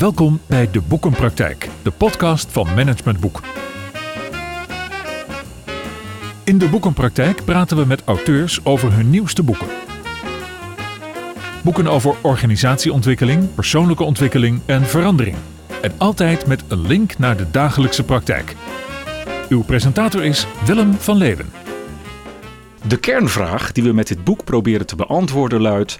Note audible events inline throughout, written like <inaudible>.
Welkom bij De Boekenpraktijk, de podcast van Management Boek. In De Boekenpraktijk praten we met auteurs over hun nieuwste boeken. Boeken over organisatieontwikkeling, persoonlijke ontwikkeling en verandering. En altijd met een link naar de dagelijkse praktijk. Uw presentator is Willem van Leeuwen. De kernvraag die we met dit boek proberen te beantwoorden luidt: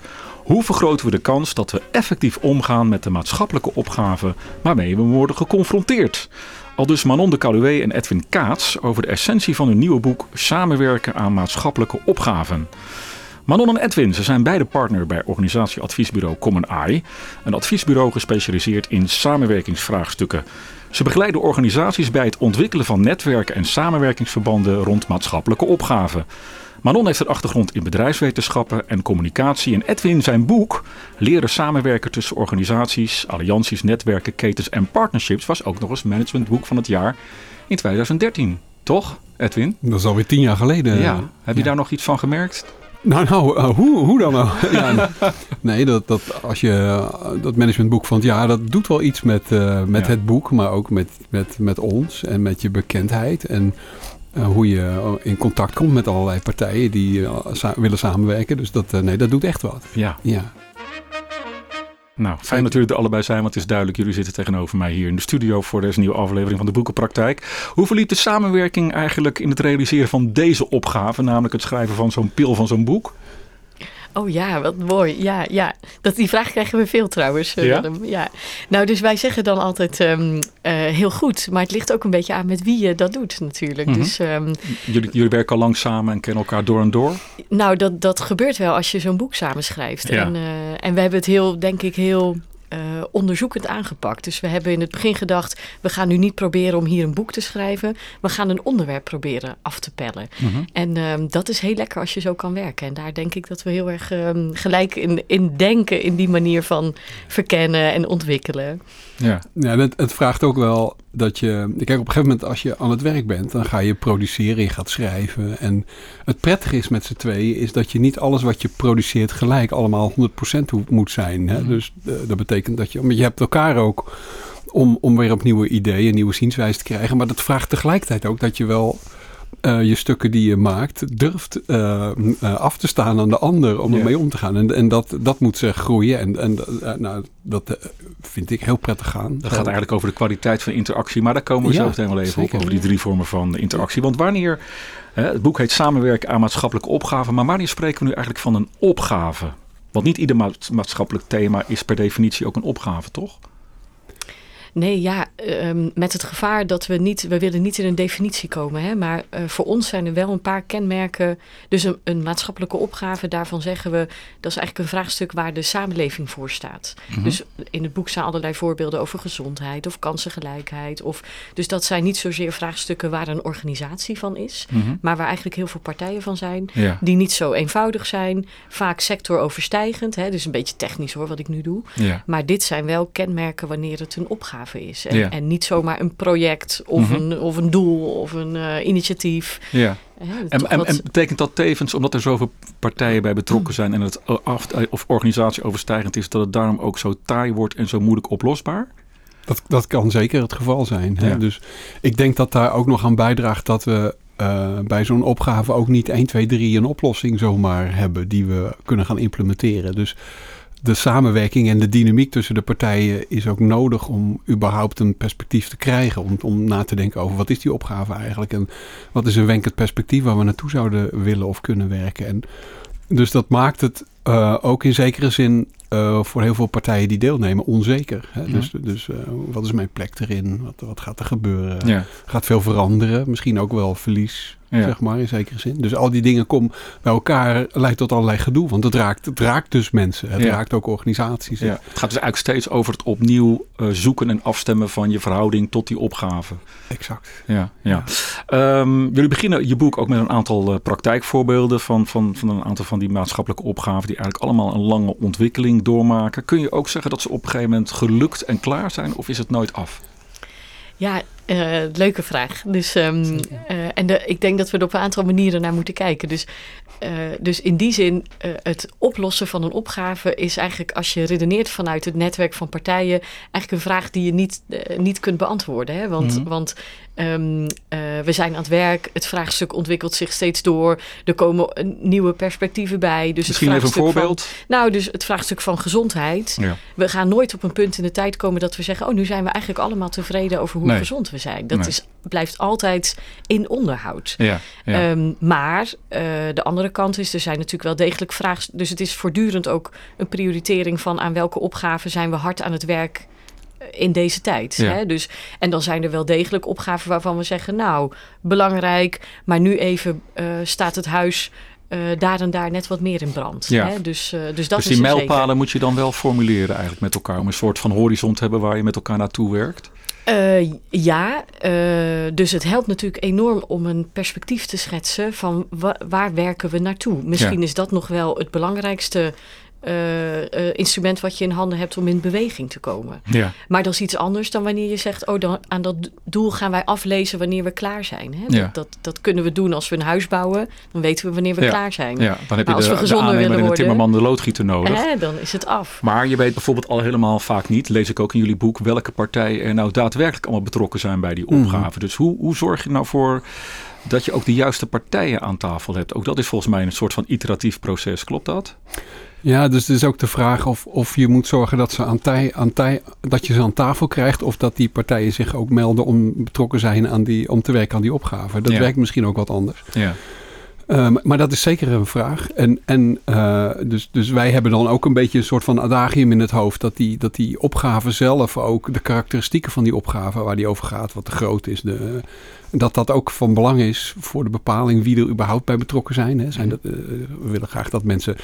hoe vergroten we de kans dat we effectief omgaan met de maatschappelijke opgaven waarmee we worden geconfronteerd? Al dus Manon de Calouet en Edwin Kaats over de essentie van hun nieuwe boek Samenwerken aan maatschappelijke opgaven. Manon en Edwin, ze zijn beide partner bij organisatieadviesbureau Common Eye, een adviesbureau gespecialiseerd in samenwerkingsvraagstukken. Ze begeleiden organisaties bij het ontwikkelen van netwerken en samenwerkingsverbanden rond maatschappelijke opgaven. Manon heeft een achtergrond in bedrijfswetenschappen en communicatie. En Edwin zijn boek Leren samenwerken tussen organisaties, allianties, netwerken, ketens en partnerships was ook nog eens managementboek van het jaar in 2013. Toch, Edwin? Dat is alweer tien jaar geleden. Ja. Heb je daar nog iets van gemerkt? Nou, nou, uh, hoe, hoe dan nou? <laughs> ja, nee, dat, dat, als je, uh, dat managementboek van het jaar, dat doet wel iets met, uh, met ja. het boek, maar ook met, met, met ons en met je bekendheid. En hoe je in contact komt met allerlei partijen die sa willen samenwerken. Dus dat, nee, dat doet echt wat. Ja. ja. Nou, fijn dat jullie er allebei zijn, want het is duidelijk, jullie zitten tegenover mij hier in de studio voor deze nieuwe aflevering van de Boekenpraktijk. Hoe verliep de samenwerking eigenlijk in het realiseren van deze opgave, namelijk het schrijven van zo'n pil van zo'n boek? Oh ja, wat mooi. Ja, ja. Dat, die vraag krijgen we veel trouwens. Ja? ja. Nou, dus wij zeggen dan altijd um, uh, heel goed. Maar het ligt ook een beetje aan met wie je dat doet natuurlijk. Mm -hmm. dus, um, jullie, jullie werken al lang samen en kennen elkaar door en door? Nou, dat, dat gebeurt wel als je zo'n boek samenschrijft. Ja. En, uh, en we hebben het heel, denk ik, heel uh, onderzoekend aangepakt. Dus we hebben in het begin gedacht, we gaan nu niet proberen om hier een boek te schrijven. We gaan een onderwerp proberen af te pellen. Mhm. Mm -hmm. En um, dat is heel lekker als je zo kan werken. En daar denk ik dat we heel erg um, gelijk in, in denken in die manier van verkennen en ontwikkelen. Ja, ja het, het vraagt ook wel dat je... Kijk, op een gegeven moment als je aan het werk bent... dan ga je produceren, je gaat schrijven. En het prettige is met z'n tweeën... is dat je niet alles wat je produceert gelijk allemaal 100% moet zijn. Hè? Mm -hmm. Dus uh, dat betekent dat je... Maar je hebt elkaar ook om, om weer op nieuwe ideeën, nieuwe zienswijze te krijgen. Maar dat vraagt tegelijkertijd ook dat je wel... Uh, je stukken die je maakt, durft uh, uh, af te staan aan de ander om ermee om te gaan. En, en dat, dat moet zich groeien. En, en nou, dat vind ik heel prettig gaan. Dat gaat eigenlijk over de kwaliteit van interactie. Maar daar komen we ja, zo meteen wel even op, over die drie vormen van interactie. Want wanneer, het boek heet Samenwerken aan maatschappelijke opgaven. Maar wanneer spreken we nu eigenlijk van een opgave? Want niet ieder ma maatschappelijk thema is per definitie ook een opgave, toch? Nee, ja, um, met het gevaar dat we niet, we willen niet in een definitie komen, hè, maar uh, voor ons zijn er wel een paar kenmerken. Dus een, een, maatschappelijke opgave, daarvan zeggen we, dat is eigenlijk een vraagstuk waar de samenleving voor staat. Mm -hmm. Dus in het boek staan allerlei voorbeelden over gezondheid of kansengelijkheid. Of, dus dat zijn niet zozeer vraagstukken waar een organisatie van is, mm -hmm. maar waar eigenlijk heel veel partijen van zijn, ja. die niet zo eenvoudig zijn, vaak sectoroverstijgend, hè, dus een beetje technisch hoor wat ik nu doe. Ja. Maar dit zijn wel kenmerken wanneer het een opgave is. En, ja. en, niet zomaar een project of, mm -hmm. een, of een doel of een uh, initiatief. Ja. Ja, en, en, wat... en, betekent dat tevens, omdat er zoveel partijen bij betrokken zijn en het af, of organisatie overstijgend is, dat het daarom ook zo taai wordt en zo moeilijk oplosbaar? Dat, dat kan zeker het geval zijn. Ja. Hè? Dus ik denk dat daar ook nog aan bijdraagt dat we uh, bij zo'n opgave ook niet 1, 2, 3 een oplossing zomaar hebben die we kunnen gaan implementeren. Dus de samenwerking en de dynamiek tussen de partijen is ook nodig om überhaupt een perspectief te krijgen. Om, om na te denken over wat is die opgave eigenlijk en wat is een wenkend perspectief waar we naartoe zouden willen of kunnen werken. En dus dat maakt het uh, ook in zekere zin uh, voor heel veel partijen die deelnemen onzeker. Hè? Ja. Dus, dus uh, wat is mijn plek erin? Wat, wat gaat er gebeuren? Ja. Gaat veel veranderen? Misschien ook wel verlies, ja. zeg maar, in zekere zin. Dus al die dingen komen bij elkaar, leidt tot allerlei gedoe. Want het raakt, het raakt dus mensen. Het raakt ook organisaties. Het gaat dus eigenlijk steeds over het opnieuw uh, zoeken en afstemmen van je verhouding tot die opgave. Exact. Ja, ja. Um, jullie beginnen je boek ook met een aantal praktijkvoorbeelden van, van, van een aantal van die maatschappelijke opgaven die eigenlijk allemaal een lange ontwikkeling doormaken. Kun je ook zeggen dat ze op een gegeven moment gelukt en klaar zijn of is het nooit af? Ja, Uh, leuke vraag. Dus, um, uh, en de, ik denk dat we er op een aantal manieren naar moeten kijken. Dus, uh, dus in die zin, het oplossen van een opgave is eigenlijk, als je redeneert vanuit het netwerk van partijen, eigenlijk een vraag die je niet, niet kunt beantwoorden. Hè? Want, mm -hmm. want um, we zijn aan het werk, het vraagstuk ontwikkelt zich steeds door, er komen nieuwe perspectieven bij. Dus Misschien het even een voorbeeld. Van, nou, dus het vraagstuk van gezondheid. Ja. We gaan nooit op een punt in de tijd komen dat we zeggen, oh, nu zijn we eigenlijk allemaal tevreden over hoe nee. gezond we zijn. Dat nee. is, blijft altijd in onderhoud. Ja, ja. Um, maar uh, de andere kant is, er zijn natuurlijk wel degelijk vragen. Dus het is voortdurend ook een prioritering van aan welke opgaven zijn we hard aan het werk in deze tijd. Ja. Hè? Dus, en dan zijn er wel degelijk opgaven waarvan we zeggen, nou, belangrijk, maar nu even uh, staat het huis uh, daar en daar net wat meer in brand. Ja. Hè? Dus, uh, dus dat dus is die mijlpalen moet je dan wel formuleren eigenlijk met elkaar. Om een soort van horizon te hebben waar je met elkaar naartoe werkt. Uh, ja, dus het helpt natuurlijk enorm om een perspectief te schetsen van wa waar werken we naartoe. Misschien Ja. is dat nog wel het belangrijkste uh, uh, instrument wat je in handen hebt om in beweging te komen. Ja. Maar dat is iets anders dan wanneer je zegt, oh, dan, aan dat doel gaan wij aflezen wanneer we klaar zijn. Hè? Ja. Dat, dat, dat kunnen we doen als we een huis bouwen, dan weten we wanneer we Ja. klaar zijn. Ja, dan heb je Maar als de, we de aannemer willen en de worden, timmerman de loodgieter nodig. hè, dan is het af. Maar je weet bijvoorbeeld al helemaal vaak niet, lees ik ook in jullie boek, welke partijen er nou daadwerkelijk allemaal betrokken zijn bij die Mhm. opgave. Dus hoe, hoe zorg je nou voor dat je ook de juiste partijen aan tafel hebt? Ook dat is volgens mij een soort van iteratief proces, klopt dat? Ja, dus het is ook de vraag of, of je moet zorgen dat, ze aan tij, aan tij, dat je ze aan tafel krijgt. Of dat die partijen zich ook melden om betrokken zijn aan die, om te werken aan die opgave. Dat Ja. werkt misschien ook wat anders. Ja. Uh, maar, maar dat is zeker een vraag. En, en uh, dus, dus wij hebben dan ook een beetje een soort van adagium in het hoofd. Dat die, dat die opgave zelf ook, de karakteristieken van die opgave waar die over gaat, wat te groot is. De, dat dat ook van belang is voor de bepaling wie er überhaupt bij betrokken zijn. Hè. zijn dat, uh, we willen graag dat mensen,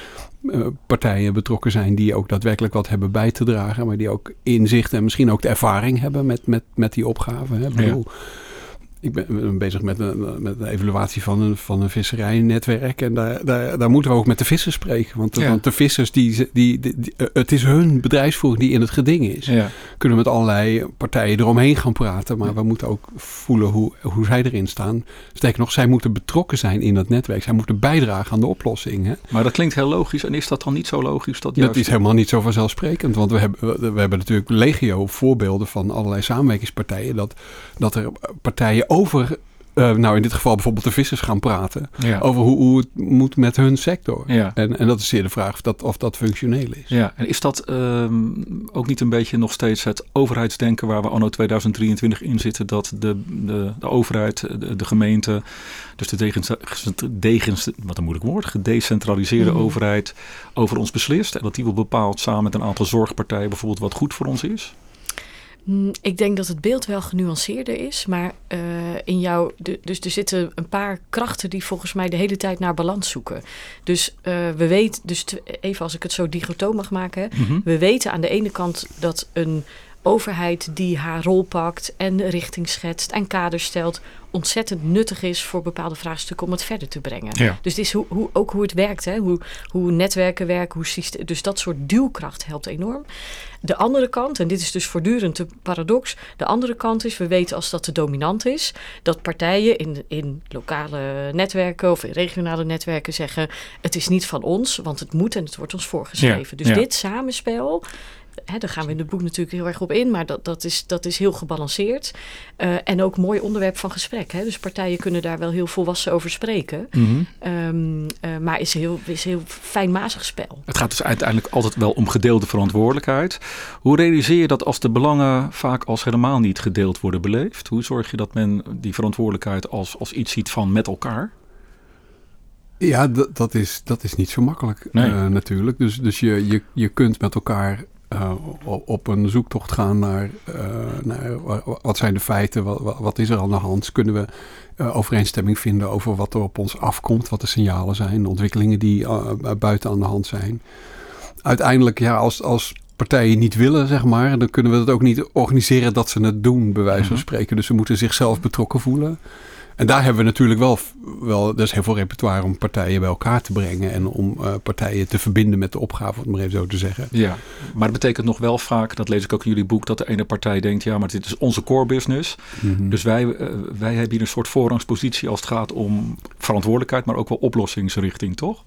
uh, partijen betrokken zijn die ook daadwerkelijk wat hebben bij te dragen. Maar die ook inzicht en misschien ook de ervaring hebben met, met, met die opgave. Hè. Ik bedoel, Ja. Ik ben bezig met een, met een evaluatie van een, van een visserijnetwerk. En daar, daar, daar moeten we ook met de vissers spreken. Want Ja. want de vissers, die, die, die, die- het is hun bedrijfsvoering die in het geding is. Ja. Kunnen we met allerlei partijen eromheen gaan praten. Maar we moeten ook voelen hoe, hoe zij erin staan. Sterker nog, zij moeten betrokken zijn in dat netwerk. Zij moeten bijdragen aan de oplossing. Hè? Maar dat klinkt heel logisch. En is dat dan niet zo logisch? Dat, Dat juist... is helemaal niet zo vanzelfsprekend. Want we hebben, we, we hebben natuurlijk legio voorbeelden van allerlei samenwerkingspartijen. Dat, dat er partijen over, eh, nou in dit geval bijvoorbeeld de vissers gaan praten. Ja. Over hoe, hoe het moet met hun sector. Ja. En, en dat is zeer de vraag of dat, of dat functioneel is. Ja, en is dat ehm, ook niet een beetje nog steeds het overheidsdenken waar we anno 2023 in zitten? Dat de, de, de overheid, de, de gemeente, dus de degens, degens, wat een moeilijk woord, gedecentraliseerde Mhm. overheid over ons beslist. En dat die wel bepaalt samen met een aantal zorgpartijen bijvoorbeeld wat goed voor ons is? Mm, Ik denk dat het beeld wel genuanceerder is, maar eh, in jou, de, dus er zitten een paar krachten die volgens mij de hele tijd naar balans zoeken. Dus eh, we weten, dus even als ik het zo dichotoom mag maken, Mhm. we weten aan de ene kant dat een overheid die haar rol pakt en richting schetst en kaders stelt, ontzettend nuttig is voor bepaalde vraagstukken om het verder te brengen. Ja. Dus het is hoe, hoe, ook hoe het werkt, hè? Hoe, hoe netwerken werken, hoe dus dat soort duwkracht helpt enorm. De andere kant, en dit is dus voortdurend de paradox, de andere kant is, we weten als dat te dominant is, dat partijen in, in lokale netwerken of in regionale netwerken zeggen, het is niet van ons, want het moet en het wordt ons voorgeschreven. Ja, dus ja. dit samenspel, hè, daar gaan we in het boek natuurlijk heel erg op in, maar dat, dat, is, dat is heel gebalanceerd. Eh, en ook mooi onderwerp van gesprek. Hè? Dus partijen kunnen daar wel heel volwassen over spreken. Mhm. Ehm, eh, maar is heel, is heel fijnmazig spel. Het gaat dus uiteindelijk altijd wel om gedeelde verantwoordelijkheid. Hoe realiseer je dat als de belangen vaak als helemaal niet gedeeld worden beleefd? Hoe zorg je dat men die verantwoordelijkheid als, als iets ziet van met elkaar? Ja, dat, dat, is, dat is niet zo makkelijk Nee. eh, natuurlijk. Dus, dus je, je, je kunt met elkaar eh, op een zoektocht gaan naar, eh, naar wat zijn de feiten, wat, wat- is er aan de hand. Kunnen we eh, overeenstemming vinden over wat er op ons afkomt, wat de signalen zijn, de ontwikkelingen die buiten aan de hand zijn. Uiteindelijk, ja, als, als partijen niet willen, zeg maar, dan kunnen we het ook niet organiseren dat ze het doen, bij wijze van Mhm. spreken. Dus ze moeten zichzelf betrokken voelen. En daar hebben we natuurlijk wel, wel is heel veel repertoire om partijen bij elkaar te brengen en om uh, partijen te verbinden met de opgave, om het maar even zo te zeggen. Ja, maar het betekent nog wel vaak, dat lees ik ook in jullie boek, dat de ene partij denkt, ja, maar dit is onze core business. Mhm. Dus wij, uh, wij hebben hier een soort voorrangspositie als het gaat om verantwoordelijkheid, maar ook wel oplossingsrichting, toch?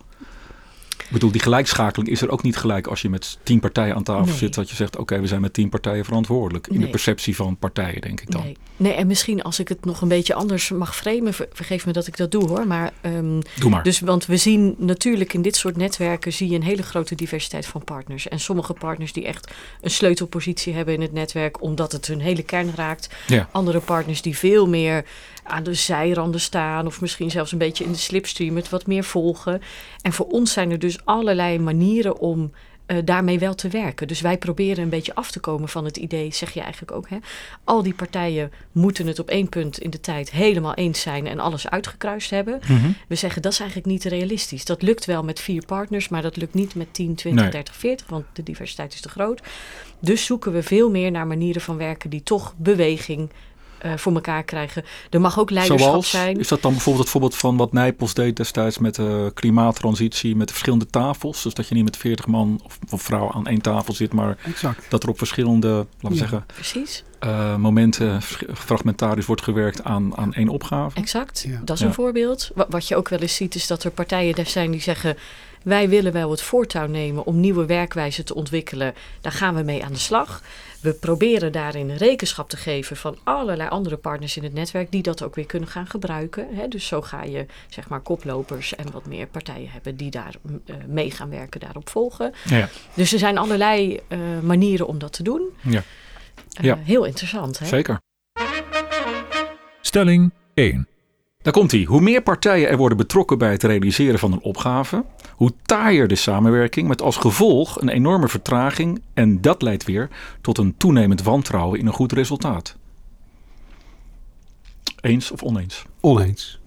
Ik bedoel, die gelijkschakeling is er ook niet gelijk als je met tien partijen aan tafel Nee. zit. Dat je zegt, oké, we zijn met tien partijen verantwoordelijk. In de perceptie van partijen, denk ik dan. Nee. nee, en misschien als ik het nog een beetje anders mag framen, ver- vergeef me dat ik dat doe hoor. Maar, ehm, Doe maar. dus, want we zien natuurlijk in dit soort netwerken zie je een hele grote diversiteit van partners. En sommige partners die echt een sleutelpositie hebben in het netwerk, omdat het hun hele kern raakt. ja. Andere partners die veel meer aan de zijranden staan, of misschien zelfs een beetje in de slipstream het wat meer volgen. En voor ons zijn er dus allerlei manieren om eh, daarmee wel te werken. Dus wij proberen een beetje af te komen van het idee, zeg je eigenlijk ook. Hè? Al die partijen moeten het op één punt in de tijd helemaal eens zijn en alles uitgekruist hebben. Mhm. We zeggen dat is eigenlijk niet realistisch. Dat lukt wel met vier partners, maar dat lukt niet met 10, 20, Nee. 30, 40, want de diversiteit is te groot. Dus zoeken we veel meer naar manieren van werken die toch beweging eh, voor elkaar krijgen. Er mag ook leiderschap Zoals, zijn. is dat dan bijvoorbeeld het voorbeeld van wat Nijpels deed destijds met de klimaattransitie, met de verschillende tafels? Dus dat je niet met 40 man of, of vrouw aan één tafel zit, maar Exact. dat er op verschillende, laten we Ja. zeggen, Precies, eh, momenten fragmentarisch wordt gewerkt aan, aan één opgave. exact. Ja. Dat is Ja. een voorbeeld. Wa- Wat je ook wel eens ziet is dat er partijen daar zijn die zeggen... wij willen wel het voortouw nemen om nieuwe werkwijzen te ontwikkelen. Daar gaan we mee aan de slag. We proberen daarin rekenschap te geven van allerlei andere partners in het netwerk... die dat ook weer kunnen gaan gebruiken. Hè? Dus zo ga je zeg maar koplopers en wat meer partijen hebben... die daar mm, eh, mee gaan werken, daarop volgen. Ja, Dus er zijn allerlei eh, manieren om dat te doen. Ja. Eh, Ja. Heel interessant, hè? zeker. Stelling 1. Daar komt hij. Hoe meer partijen er worden betrokken bij het realiseren van een opgave, hoe taaier de samenwerking met als gevolg een enorme vertraging en dat leidt weer tot een toenemend wantrouwen in een goed resultaat. Eens of oneens? Oneens.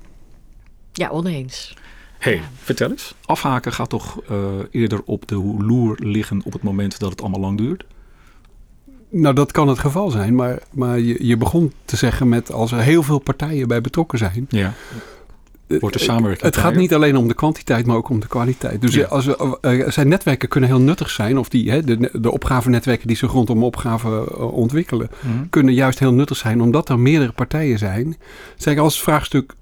Ja, oneens. hey, Ja. vertel eens. Afhaken gaat toch eh, eerder op de loer liggen op het moment dat het allemaal lang duurt? Nou, dat kan het geval zijn, maar, maar je, je begon te zeggen met als er heel veel partijen bij betrokken zijn. Ja. Wordt de eh, samenwerking Het gaat niet alleen om de kwantiteit, maar ook om de kwaliteit. Dus Ja. als eh, zijn netwerken kunnen heel nuttig zijn, of die, hè, de, de opgavenetwerken die zich rondom opgaven eh, ontwikkelen, Mhm. kunnen juist heel nuttig zijn, omdat er meerdere partijen zijn. Zeg, als het vraagstuk eh,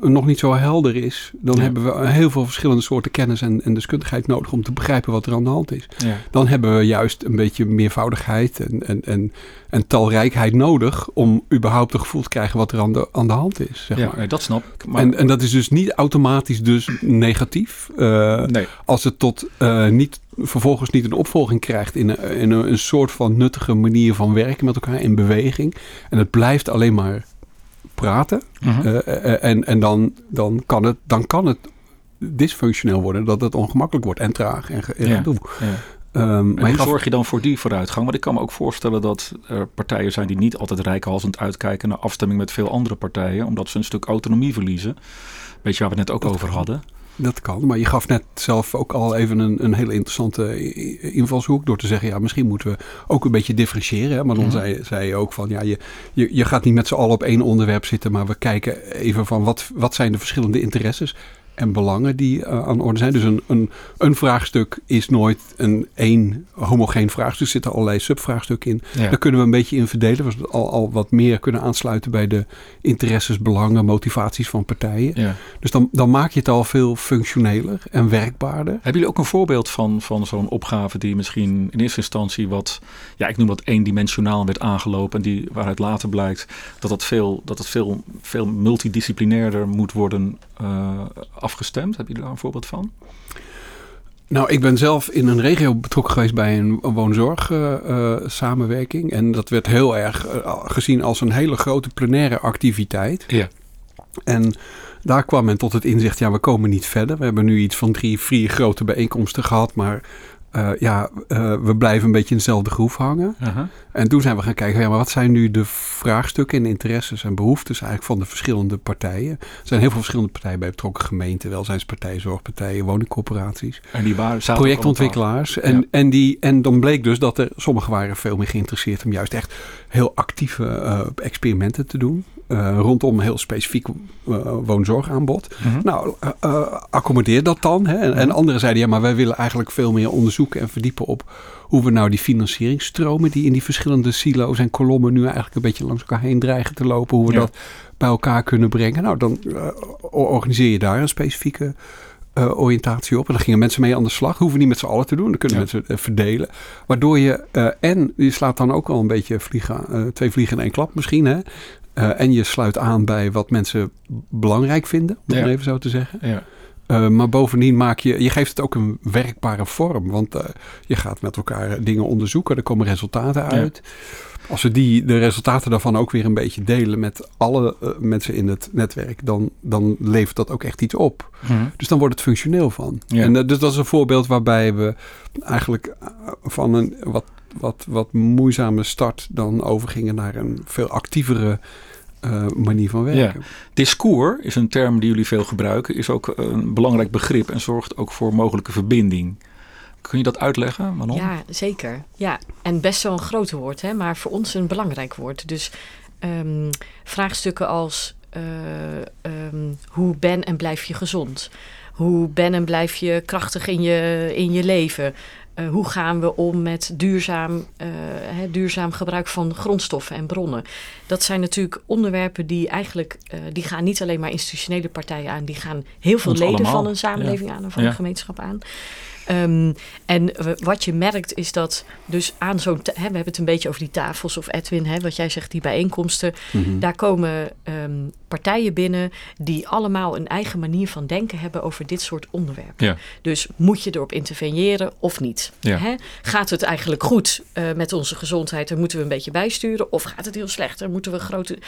nog niet zo helder is, dan Ja. hebben we heel veel verschillende soorten kennis en, en deskundigheid nodig om te begrijpen wat er aan de hand is. Ja. Dan hebben we juist een beetje meervoudigheid en, en, en, en talrijkheid nodig om überhaupt een gevoel te krijgen wat er aan de, aan de hand is. Zeg ja, maar. nee, dat snap ik. Maar, En, en dat is dus niet automatisch dus negatief. eh, nee, als het tot eh, niet, vervolgens niet een opvolging krijgt in, een, in een, een soort van nuttige manier van werken met elkaar in beweging. En het blijft alleen maar praten. Mhm. eh, eh, en en dan, dan, kan het, dan kan het dysfunctioneel worden. Dat het ongemakkelijk wordt en traag en, en Ja. gedoe. ja. Ehm, maar hoe zorg je dan voor die vooruitgang? Want ik kan me ook voorstellen dat er partijen zijn die niet altijd rijkhalsend uitkijken naar afstemming met veel andere partijen, omdat ze een stuk autonomie verliezen. Weet je waar we het net ook Dat over hadden? Dat kan, maar je gaf net zelf ook al even een, een hele interessante invalshoek door te zeggen, ja, misschien moeten we ook een beetje differentiëren. Hè? Maar dan zei, zei je ook van, ja, je, je, je gaat niet met z'n allen op één onderwerp zitten, maar we kijken even van wat, wat zijn de verschillende interesses en belangen die eh, aan de orde zijn. Dus een, een, een vraagstuk is nooit een één homogeen vraagstuk. Er zitten allerlei subvraagstukken in. Ja. Daar kunnen we een beetje in verdelen. We al, al wat meer kunnen aansluiten bij de interesses, belangen, motivaties van partijen. Ja. Dus dan, dan maak je het al veel functioneler en werkbaarder. Hebben jullie ook een voorbeeld van, van zo'n opgave die misschien in eerste instantie wat, ja, ik noem dat eendimensionaal werd aangelopen en die, waaruit later blijkt dat het veel, dat het veel, veel multidisciplinairder moet worden afgestemd? Hebben jullie daar een voorbeeld van? Nou, ik ben zelf in een regio betrokken geweest bij een woonzorg-samenwerking. en dat werd heel erg eh, gezien als een hele grote plenaire activiteit. Ja. En daar kwam men tot het inzicht, ja, we komen niet verder. We hebben nu iets van drie, vier grote bijeenkomsten gehad, maar uh, ja, uh, we blijven een beetje in dezelfde groef hangen. Uh -huh. En toen zijn we gaan kijken, ja, maar wat zijn nu de vraagstukken en interesses en behoeftes eigenlijk van de verschillende partijen? Er zijn heel veel verschillende partijen bij betrokken, gemeenten, welzijnspartijen, zorgpartijen, woningcorporaties. En die waren projectontwikkelaars. En, ja. en, die, en dan bleek dus dat er sommigen waren veel meer geïnteresseerd om juist echt heel actieve uh, experimenten te doen. Uh, rondom een heel specifiek uh, woonzorgaanbod. Mm -hmm. Nou, uh, accommodeer dat dan. Hè? En, mm -hmm. en, anderen zeiden, ja, maar wij willen eigenlijk veel meer onderzoeken en verdiepen op hoe we nou die financieringstromen die in die verschillende silo's en kolommen nu eigenlijk een beetje langs elkaar heen dreigen te lopen, hoe we ja. dat bij elkaar kunnen brengen. Nou, dan organiseer je daar een specifieke uh, oriëntatie op. En dan gingen mensen mee aan de slag. Hoeven niet met z'n allen te doen. Dan kunnen ja. mensen uh, verdelen. Waardoor je, uh, en je slaat dan ook al een beetje vliegen, twee vliegen in één klap misschien. Hè? En je sluit aan bij wat mensen belangrijk vinden. Om ja. even zo te zeggen. Ja. Uh, maar bovendien maak je, je geeft het ook een werkbare vorm. Want uh, je gaat met elkaar dingen onderzoeken, er komen resultaten uit. Ja. Als we die, de resultaten daarvan ook weer een beetje delen met alle uh, mensen in het netwerk, dan, dan levert dat ook echt iets op. Hmm. Dus dan wordt het functioneel van. Ja. En dus dat is een voorbeeld waarbij we eigenlijk van een wat, wat, wat moeizame start dan overgingen naar een veel actievere uh, manier van werken. Ja. Discours is een term die jullie veel gebruiken, is ook een belangrijk begrip en zorgt ook voor mogelijke verbinding. Kun je dat uitleggen, Manon? Ja, zeker. Ja, en best wel een groot woord, hè, maar voor ons een belangrijk woord. Dus um, vraagstukken als uh, um, hoe ben en blijf je gezond? Hoe ben en blijf je krachtig in je, in je leven? Uh, hoe gaan we om met duurzaam, uh, hè, duurzaam gebruik van grondstoffen en bronnen? Dat zijn natuurlijk onderwerpen die eigenlijk, uh, die gaan niet alleen maar institutionele partijen aan, die gaan heel veel Ons leden allemaal. van een samenleving Ja. aan en van Ja. een gemeenschap aan. Um, en wat je merkt is dat dus aan zo'n, hè, we hebben het een beetje over die tafels of Edwin, hè, wat jij zegt, die bijeenkomsten, Mhm. daar komen um, partijen binnen die allemaal een eigen manier van denken hebben over dit soort onderwerpen. Ja. Dus moet je erop interveneren of niet? Ja. Hè? Gaat het eigenlijk goed uh, met onze gezondheid en moeten we een beetje bijsturen? Of gaat het heel slecht en moeten we grote...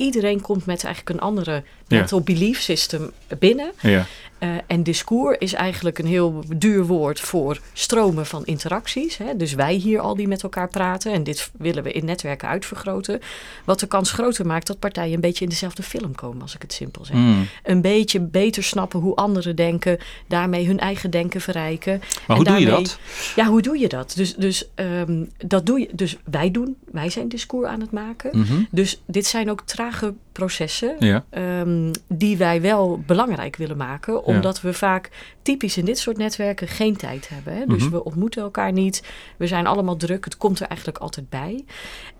Iedereen komt met eigenlijk een andere Ja. mental belief system binnen. Ja. Uh, en discours is eigenlijk een heel duur woord voor stromen van interacties. Hè? Dus wij hier al die met elkaar praten. En dit willen we in netwerken uitvergroten. Wat de kans groter maakt dat partijen een beetje in dezelfde film komen, als ik het simpel zeg. Mm. Een beetje beter snappen hoe anderen denken. Daarmee hun eigen denken verrijken. Maar hoe doe je dat? Ja, hoe doe je dat? Dus, dus, um, dat doe je, dus wij doen, wij zijn discours aan het maken. Mhm. Dus dit zijn ook trage processen Ja. um, die wij wel belangrijk willen maken. Omdat we vaak typisch in dit soort netwerken geen tijd hebben. Hè? Dus Mhm. we ontmoeten elkaar niet. We zijn allemaal druk. Het komt er eigenlijk altijd bij.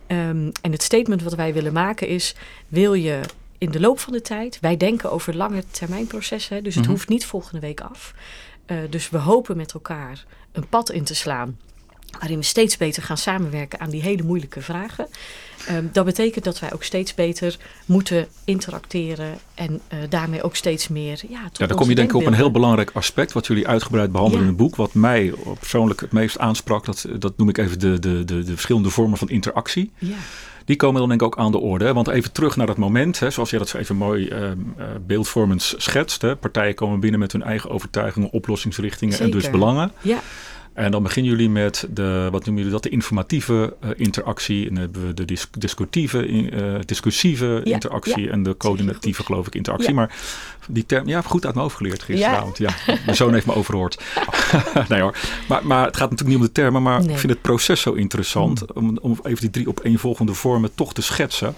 Um, en het statement wat wij willen maken is... wil je in de loop van de tijd... wij denken over lange termijn processen. Dus het Mhm. hoeft niet volgende week af. Uh, dus we hopen met elkaar een pad in te slaan waarin we steeds beter gaan samenwerken aan die hele moeilijke vragen. Um, dat betekent dat wij ook steeds beter moeten interacteren en uh, daarmee ook steeds meer. Ja, tot Ja, dan kom je denk ik op een heel belangrijk aspect wat jullie uitgebreid behandelen Ja. in het boek. Wat mij persoonlijk het meest aansprak, dat, dat noem ik even de, de, de, de verschillende vormen van interactie. Ja. Die komen dan denk ik ook aan de orde. hè. Want even terug naar dat moment, hè, zoals jij dat zo even mooi uh, beeldvormend schetst. Hè. Partijen komen binnen met hun eigen overtuigingen, oplossingsrichtingen en dus belangen. Ja. En dan beginnen jullie met de, wat noemen jullie dat, de informatieve uh, interactie. En dan hebben we de dis discussieve, uh, discussieve Ja, interactie ja. en de coördinatieve, geloof ik, interactie. Ja. Maar die term, ja, goed uit mijn hoofd geleerd gisteravond. Ja. ja. Mijn zoon heeft me overhoord. <laughs> nee hoor. Maar, maar het gaat natuurlijk niet om de termen, maar Nee. ik vind het proces zo interessant. Om, om even die drie opeenvolgende vormen toch te schetsen.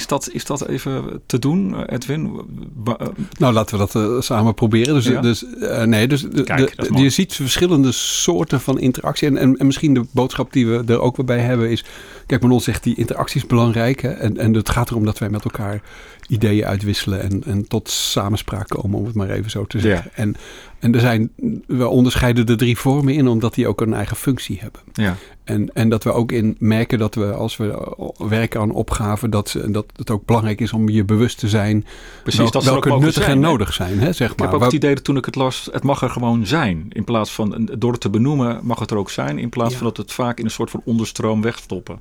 Is dat, is dat even te doen, Edwin? Ba- uh, Nou, laten we dat uh, samen proberen. Dus, Ja. dus uh, nee, dus Kijk, de- de- je ziet verschillende soorten van interactie. En, en, en misschien de boodschap die we er ook bij hebben is... Kijk, Manon zegt die interactie is belangrijk. Hè? En, en het gaat erom dat wij met elkaar ideeën uitwisselen... en, en tot samenspraak komen, om het maar even zo te zeggen. En, en er zijn, we onderscheiden de drie vormen in... omdat die ook een eigen functie hebben. ja. En, en dat we ook in merken dat we als we werken aan opgaven... dat, ze- dat het ook belangrijk is om je bewust te zijn... Precies, wel- dat ook welke nuttig zijn, en hè? nodig zijn. Hè, zeg Ik maar. heb ook het idee dat toen ik het las, het mag er gewoon zijn. In plaats van, door het te benoemen, mag het er ook zijn. In plaats Ja. van dat het vaak in een soort van onderstroom wegstoppen.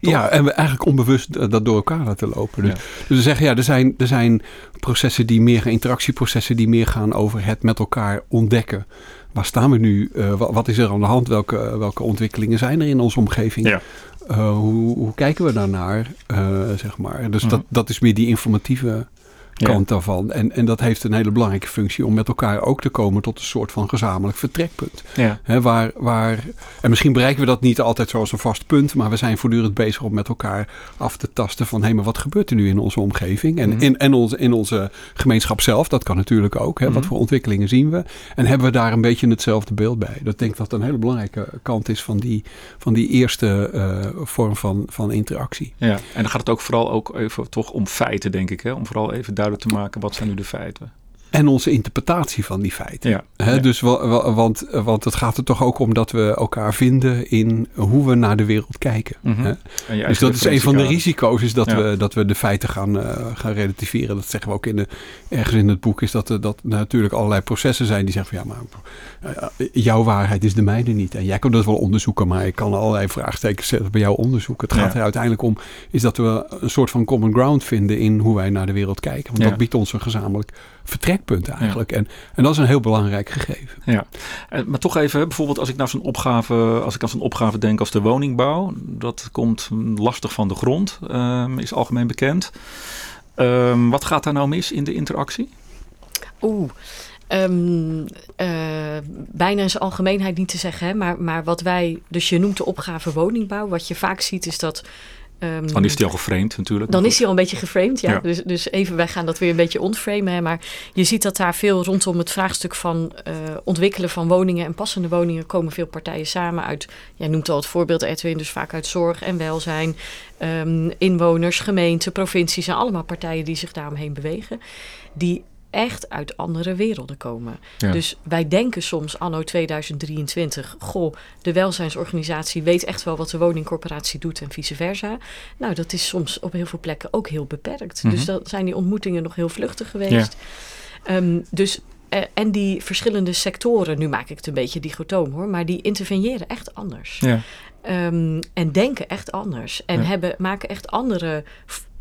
Ja, en we eigenlijk onbewust dat door elkaar laten lopen. Dus, dus we zeggen, ja, er zijn, er zijn processen die meer gaan, interactieprocessen die meer gaan over het met elkaar ontdekken. Waar staan we nu? Uh, wat, is er aan de hand? Welke, welke ontwikkelingen zijn er in onze omgeving? Ja. Uh, hoe, hoe, kijken we daarnaar? Uh, zeg maar. Dus mm. dat, dat is meer die informatieve kant daarvan. En, en dat heeft een hele belangrijke functie om met elkaar ook te komen tot een soort van gezamenlijk vertrekpunt. Ja. waar, waar, en misschien bereiken we dat niet altijd zoals een vast punt, maar we zijn voortdurend bezig om met elkaar af te tasten van hé, hey, maar wat gebeurt er nu in onze omgeving? En, mhm. in, en onze, in onze gemeenschap zelf, dat kan natuurlijk ook. Hè, Wat mhm. voor ontwikkelingen zien we? En hebben we daar een beetje hetzelfde beeld bij? Dat denk ik dat een hele belangrijke kant is van die, van die eerste uh, vorm van, van interactie. Ja, en dan gaat het ook vooral ook even toch om feiten, denk ik. Hè? Om vooral even duidelijk te maken wat zijn nu de feiten. En onze interpretatie van die feiten. Ja, Dus, want, want het gaat er toch ook om dat we elkaar vinden in hoe we naar de wereld kijken. Mhm. Dus dat is een van de risico's, is dat, we, dat we de feiten gaan, uh, gaan relativeren. Dat zeggen we ook in de, ergens in het boek, is dat er dat natuurlijk allerlei processen zijn die zeggen van ja, maar uh, jouw waarheid is de mijne niet. En jij kan dat wel onderzoeken, maar ik kan allerlei vraagtekens zetten bij jouw onderzoek. Het gaat er uiteindelijk om, is dat we een soort van common ground vinden in hoe wij naar de wereld kijken. Want dat biedt ons een gezamenlijk vertrekpunt eigenlijk. En, en dat is een heel belangrijk gegeven. Ja, maar toch even, bijvoorbeeld als ik naar zo'n opgave, als ik aan zo'n opgave denk als de woningbouw, dat komt lastig van de grond, um, is algemeen bekend. Um, wat gaat daar nou mis in de interactie? Oeh. Um, uh, bijna in zijn algemeenheid niet te zeggen, hè, maar, maar wat wij, dus je noemt de opgave woningbouw. Wat je vaak ziet is dat Um, dan is hij al geframed natuurlijk. Dan is hij al een beetje geframed, ja. Dus, dus even, wij gaan dat weer een beetje ontframen. Hè. Maar je ziet dat daar veel rondom het vraagstuk van uh, ontwikkelen van woningen en passende woningen komen veel partijen samen uit. Jij noemt al het voorbeeld Edwin, dus vaak uit zorg en welzijn. Um, inwoners, gemeenten, provincies en allemaal partijen die zich daaromheen bewegen. Die echt uit andere werelden komen. Dus wij denken soms anno 2023, goh, de welzijnsorganisatie weet echt wel wat de woningcorporatie doet en vice versa. Nou, dat is soms op heel veel plekken ook heel beperkt. Dus mhm. dan zijn die ontmoetingen nog heel vluchtig geweest. Um, dus eh, en die verschillende sectoren, nu maak ik het een beetje dichotoom hoor, maar die interveneren echt anders. Ja. Um, en denken echt anders. En hebben, maken echt andere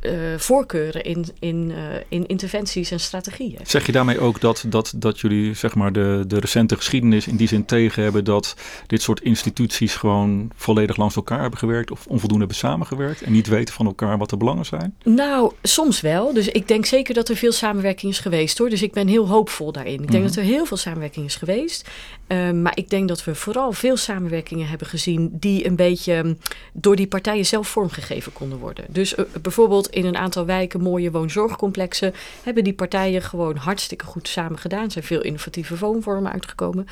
uh, voorkeuren in, in, uh, in interventies en strategieën. Zeg je daarmee ook dat, dat, dat jullie zeg maar, de, de recente geschiedenis in die zin tegen hebben dat dit soort instituties gewoon volledig langs elkaar hebben gewerkt of onvoldoende hebben samengewerkt en niet weten van elkaar wat de belangen zijn? Nou, soms wel. Dus ik denk zeker dat er veel samenwerking is geweest hoor. Dus ik ben heel hoopvol daarin. Ik denk mhm. dat er heel veel samenwerking is geweest. Uh, maar ik denk dat we vooral veel samenwerkingen hebben gezien die een beetje mm, door die partijen zelf vormgegeven konden worden. Dus bijvoorbeeld in een aantal wijken mooie woonzorgcomplexen hebben die partijen gewoon hartstikke goed samen gedaan. Er zijn veel innovatieve woonvormen uitgekomen.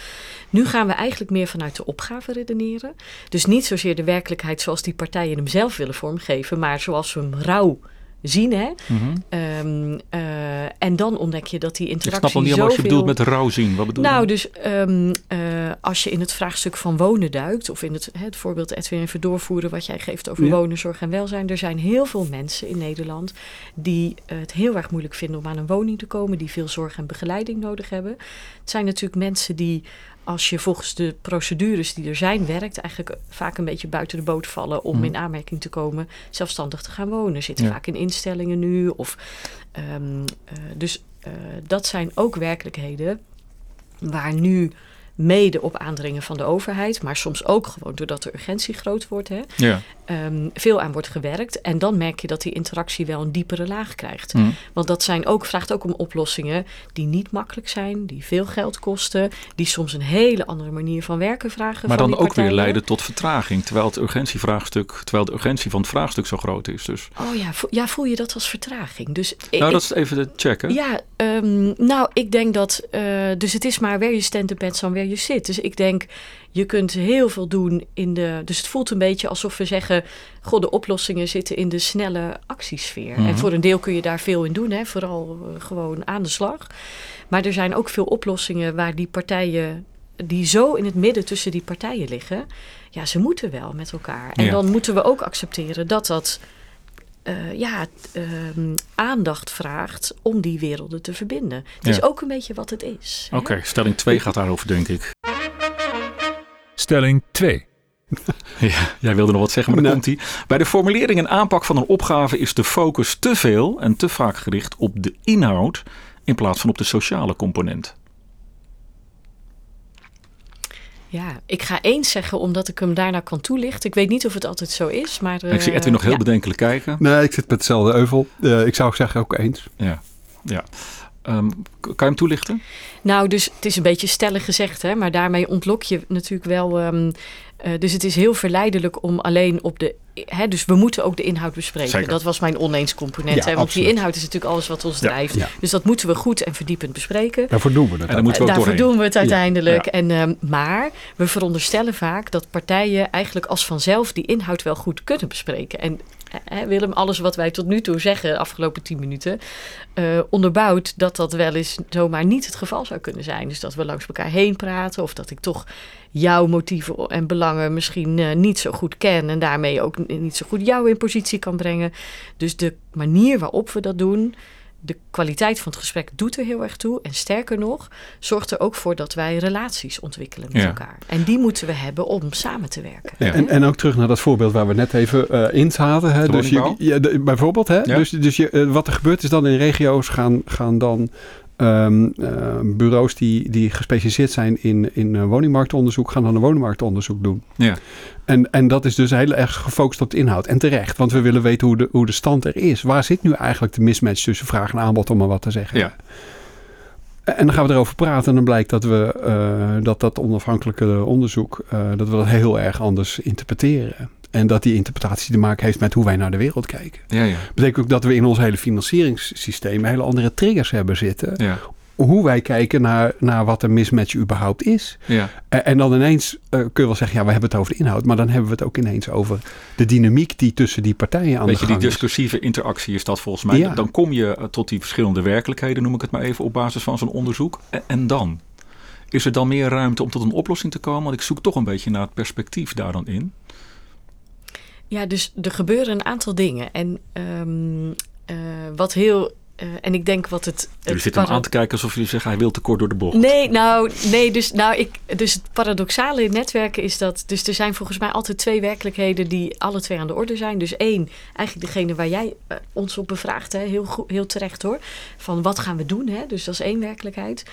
Nu gaan we eigenlijk meer vanuit de opgave redeneren. Dus niet zozeer de werkelijkheid zoals die partijen hem zelf willen vormgeven, maar zoals we hem rauw zien. Hè? Mhm. Ehm, eh, en dan ontdek je dat die interactie. Ik snap al niet wat je bedoelt met rauw zien. Wat bedoel nou, je? dus um, uh, als je in het vraagstuk van wonen duikt, of in het, het voorbeeld Edwin even doorvoeren wat jij geeft over ja. wonen, zorg en welzijn. Er zijn heel veel mensen in Nederland die het heel erg moeilijk vinden om aan een woning te komen, die veel zorg en begeleiding nodig hebben. Het zijn natuurlijk mensen die als je volgens de procedures die er zijn werkt, eigenlijk vaak een beetje buiten de boot vallen om mhm. in aanmerking te komen zelfstandig te gaan wonen. Zitten vaak in instellingen nu. Of, um, uh, dus uh, dat zijn ook werkelijkheden waar nu mede op aandringen van de overheid, maar soms ook gewoon doordat de urgentie groot wordt, hè, ja. um, veel aan wordt gewerkt. En dan merk je dat die interactie wel een diepere laag krijgt. Mm. Want dat zijn ook, vraagt ook om oplossingen die niet makkelijk zijn, die veel geld kosten, die soms een hele andere manier van werken vragen. Maar dan ook weer leiden tot vertraging, terwijl het urgentievraagstuk, terwijl de urgentie van het vraagstuk zo groot is. Dus. Oh ja, vo ja voel je dat als vertraging? Dus nou, dat is even te checken. Ja, um, nou, ik denk dat, uh, dus het is maar where you stand depends on where je zit. Dus ik denk, je kunt heel veel doen in de. Dus het voelt een beetje alsof we zeggen: God, de oplossingen zitten in de snelle actiesfeer. En mhm. voor een deel kun je daar veel in doen, hè? vooral uh, gewoon aan de slag. Maar er zijn ook veel oplossingen waar die partijen. die zo in het midden tussen die partijen liggen. Ja, ze moeten wel met elkaar. En ja. dan moeten we ook accepteren dat dat. Uh, ja, uh, aandacht vraagt om die werelden te verbinden. Het ja. is ook een beetje wat het is. Oké, okay, stelling 2 gaat daarover, denk ik. Stelling 2. <laughs> Ja, jij wilde nog wat zeggen, maar dan komt hij. Bij de formulering en aanpak van een opgave is de focus te veel en te vaak gericht op de inhoud in plaats van op de sociale component. Ja, ik ga eens zeggen omdat ik hem daarna kan toelichten. Ik weet niet of het altijd zo is, maar... ik zie Edwin nog heel ja. bedenkelijk kijken. Nee, ik zit met hetzelfde euvel. Uh, ik zou zeggen ook eens. Ja, ja. Um, kan je hem toelichten? Nou, dus het is een beetje stellig gezegd, hè, maar daarmee ontlok je natuurlijk wel. Um, uh, dus het is heel verleidelijk om alleen op de. Hè, dus we moeten ook de inhoud bespreken. Zeker. Dat was mijn oneens component. Ja, hè, want absoluut. die inhoud is natuurlijk alles wat ons Ja. drijft. Ja. Dus dat moeten we goed en verdiepend bespreken. Daarvoor doen we het. En dan moeten we ook Daarvoor doorheen. doen we het uiteindelijk. Ja. En, ehm, maar we veronderstellen vaak dat partijen eigenlijk als vanzelf die inhoud wel goed kunnen bespreken. En hè, Willem, alles wat wij tot nu toe zeggen, de afgelopen tien minuten, eh, onderbouwt dat dat wel eens zomaar niet het geval zou kunnen zijn. Dus dat we langs elkaar heen praten of dat ik toch jouw motieven en belangen misschien eh, niet zo goed ken en daarmee ook niet zo goed jou in positie kan brengen. Dus de manier waarop we dat doen, de kwaliteit van het gesprek doet er heel erg toe. En sterker nog, zorgt er ook voor dat wij relaties ontwikkelen met Ja. elkaar. En die moeten we hebben om samen te werken. Ja. En, en ook terug naar dat voorbeeld waar we net even eh, in zaten. Hè? Dus je, woningbouw? ja, de- bijvoorbeeld, hè? Ja. Dus, dus je, eh, wat er gebeurt is dan in regio's gaan, gaan dan ehm, eh, bureaus die, die gespecialiseerd zijn in, in eh, woningmarktonderzoek, gaan dan een woningmarktonderzoek doen. Ja. En, en dat is dus heel erg gefocust op de inhoud. En terecht, want we willen weten hoe de, hoe de stand er is. Waar zit nu eigenlijk de mismatch tussen vraag en aanbod, om maar wat te zeggen? Ja. En dan gaan we erover praten en dan blijkt dat we eh, dat, dat onafhankelijke onderzoek, eh, dat we dat heel erg anders interpreteren. En dat die interpretatie te maken heeft met hoe wij naar de wereld kijken. Ja, ja. betekent ook dat we in ons hele financieringssysteem hele andere triggers hebben zitten. Ja, Hoe wij kijken naar, naar wat een mismatch überhaupt is. ja. En, en dan ineens eh, kun je wel zeggen, ja, we hebben het over de inhoud. Maar dan hebben we het ook ineens over de dynamiek die tussen die partijen aan Weet je, de die discursieve interactie is dat volgens mij. Ja. Dan kom je eh, tot die verschillende werkelijkheden, noem ik het maar even, op basis van zo'n onderzoek. En, en dan? Is er dan meer ruimte om tot een oplossing te komen? Want ik zoek toch een beetje naar het perspectief daar dan in. Ja, dus er gebeuren een aantal dingen. En ehm, eh, wat heel. eh, en ik denk wat het. Jullie het zitten hem aan te kijken alsof jullie zeggen hij wil te kort door de bocht. Nee, nou, nee, dus, nou, ik, dus het paradoxale in netwerken is dat. Dus er zijn volgens mij altijd twee werkelijkheden die alle twee aan de orde zijn. Dus één, eigenlijk degene waar jij eh, ons op bevraagt, hè, heel, goed, heel terecht hoor. Van wat gaan we doen? Hè? Dus dat is één werkelijkheid.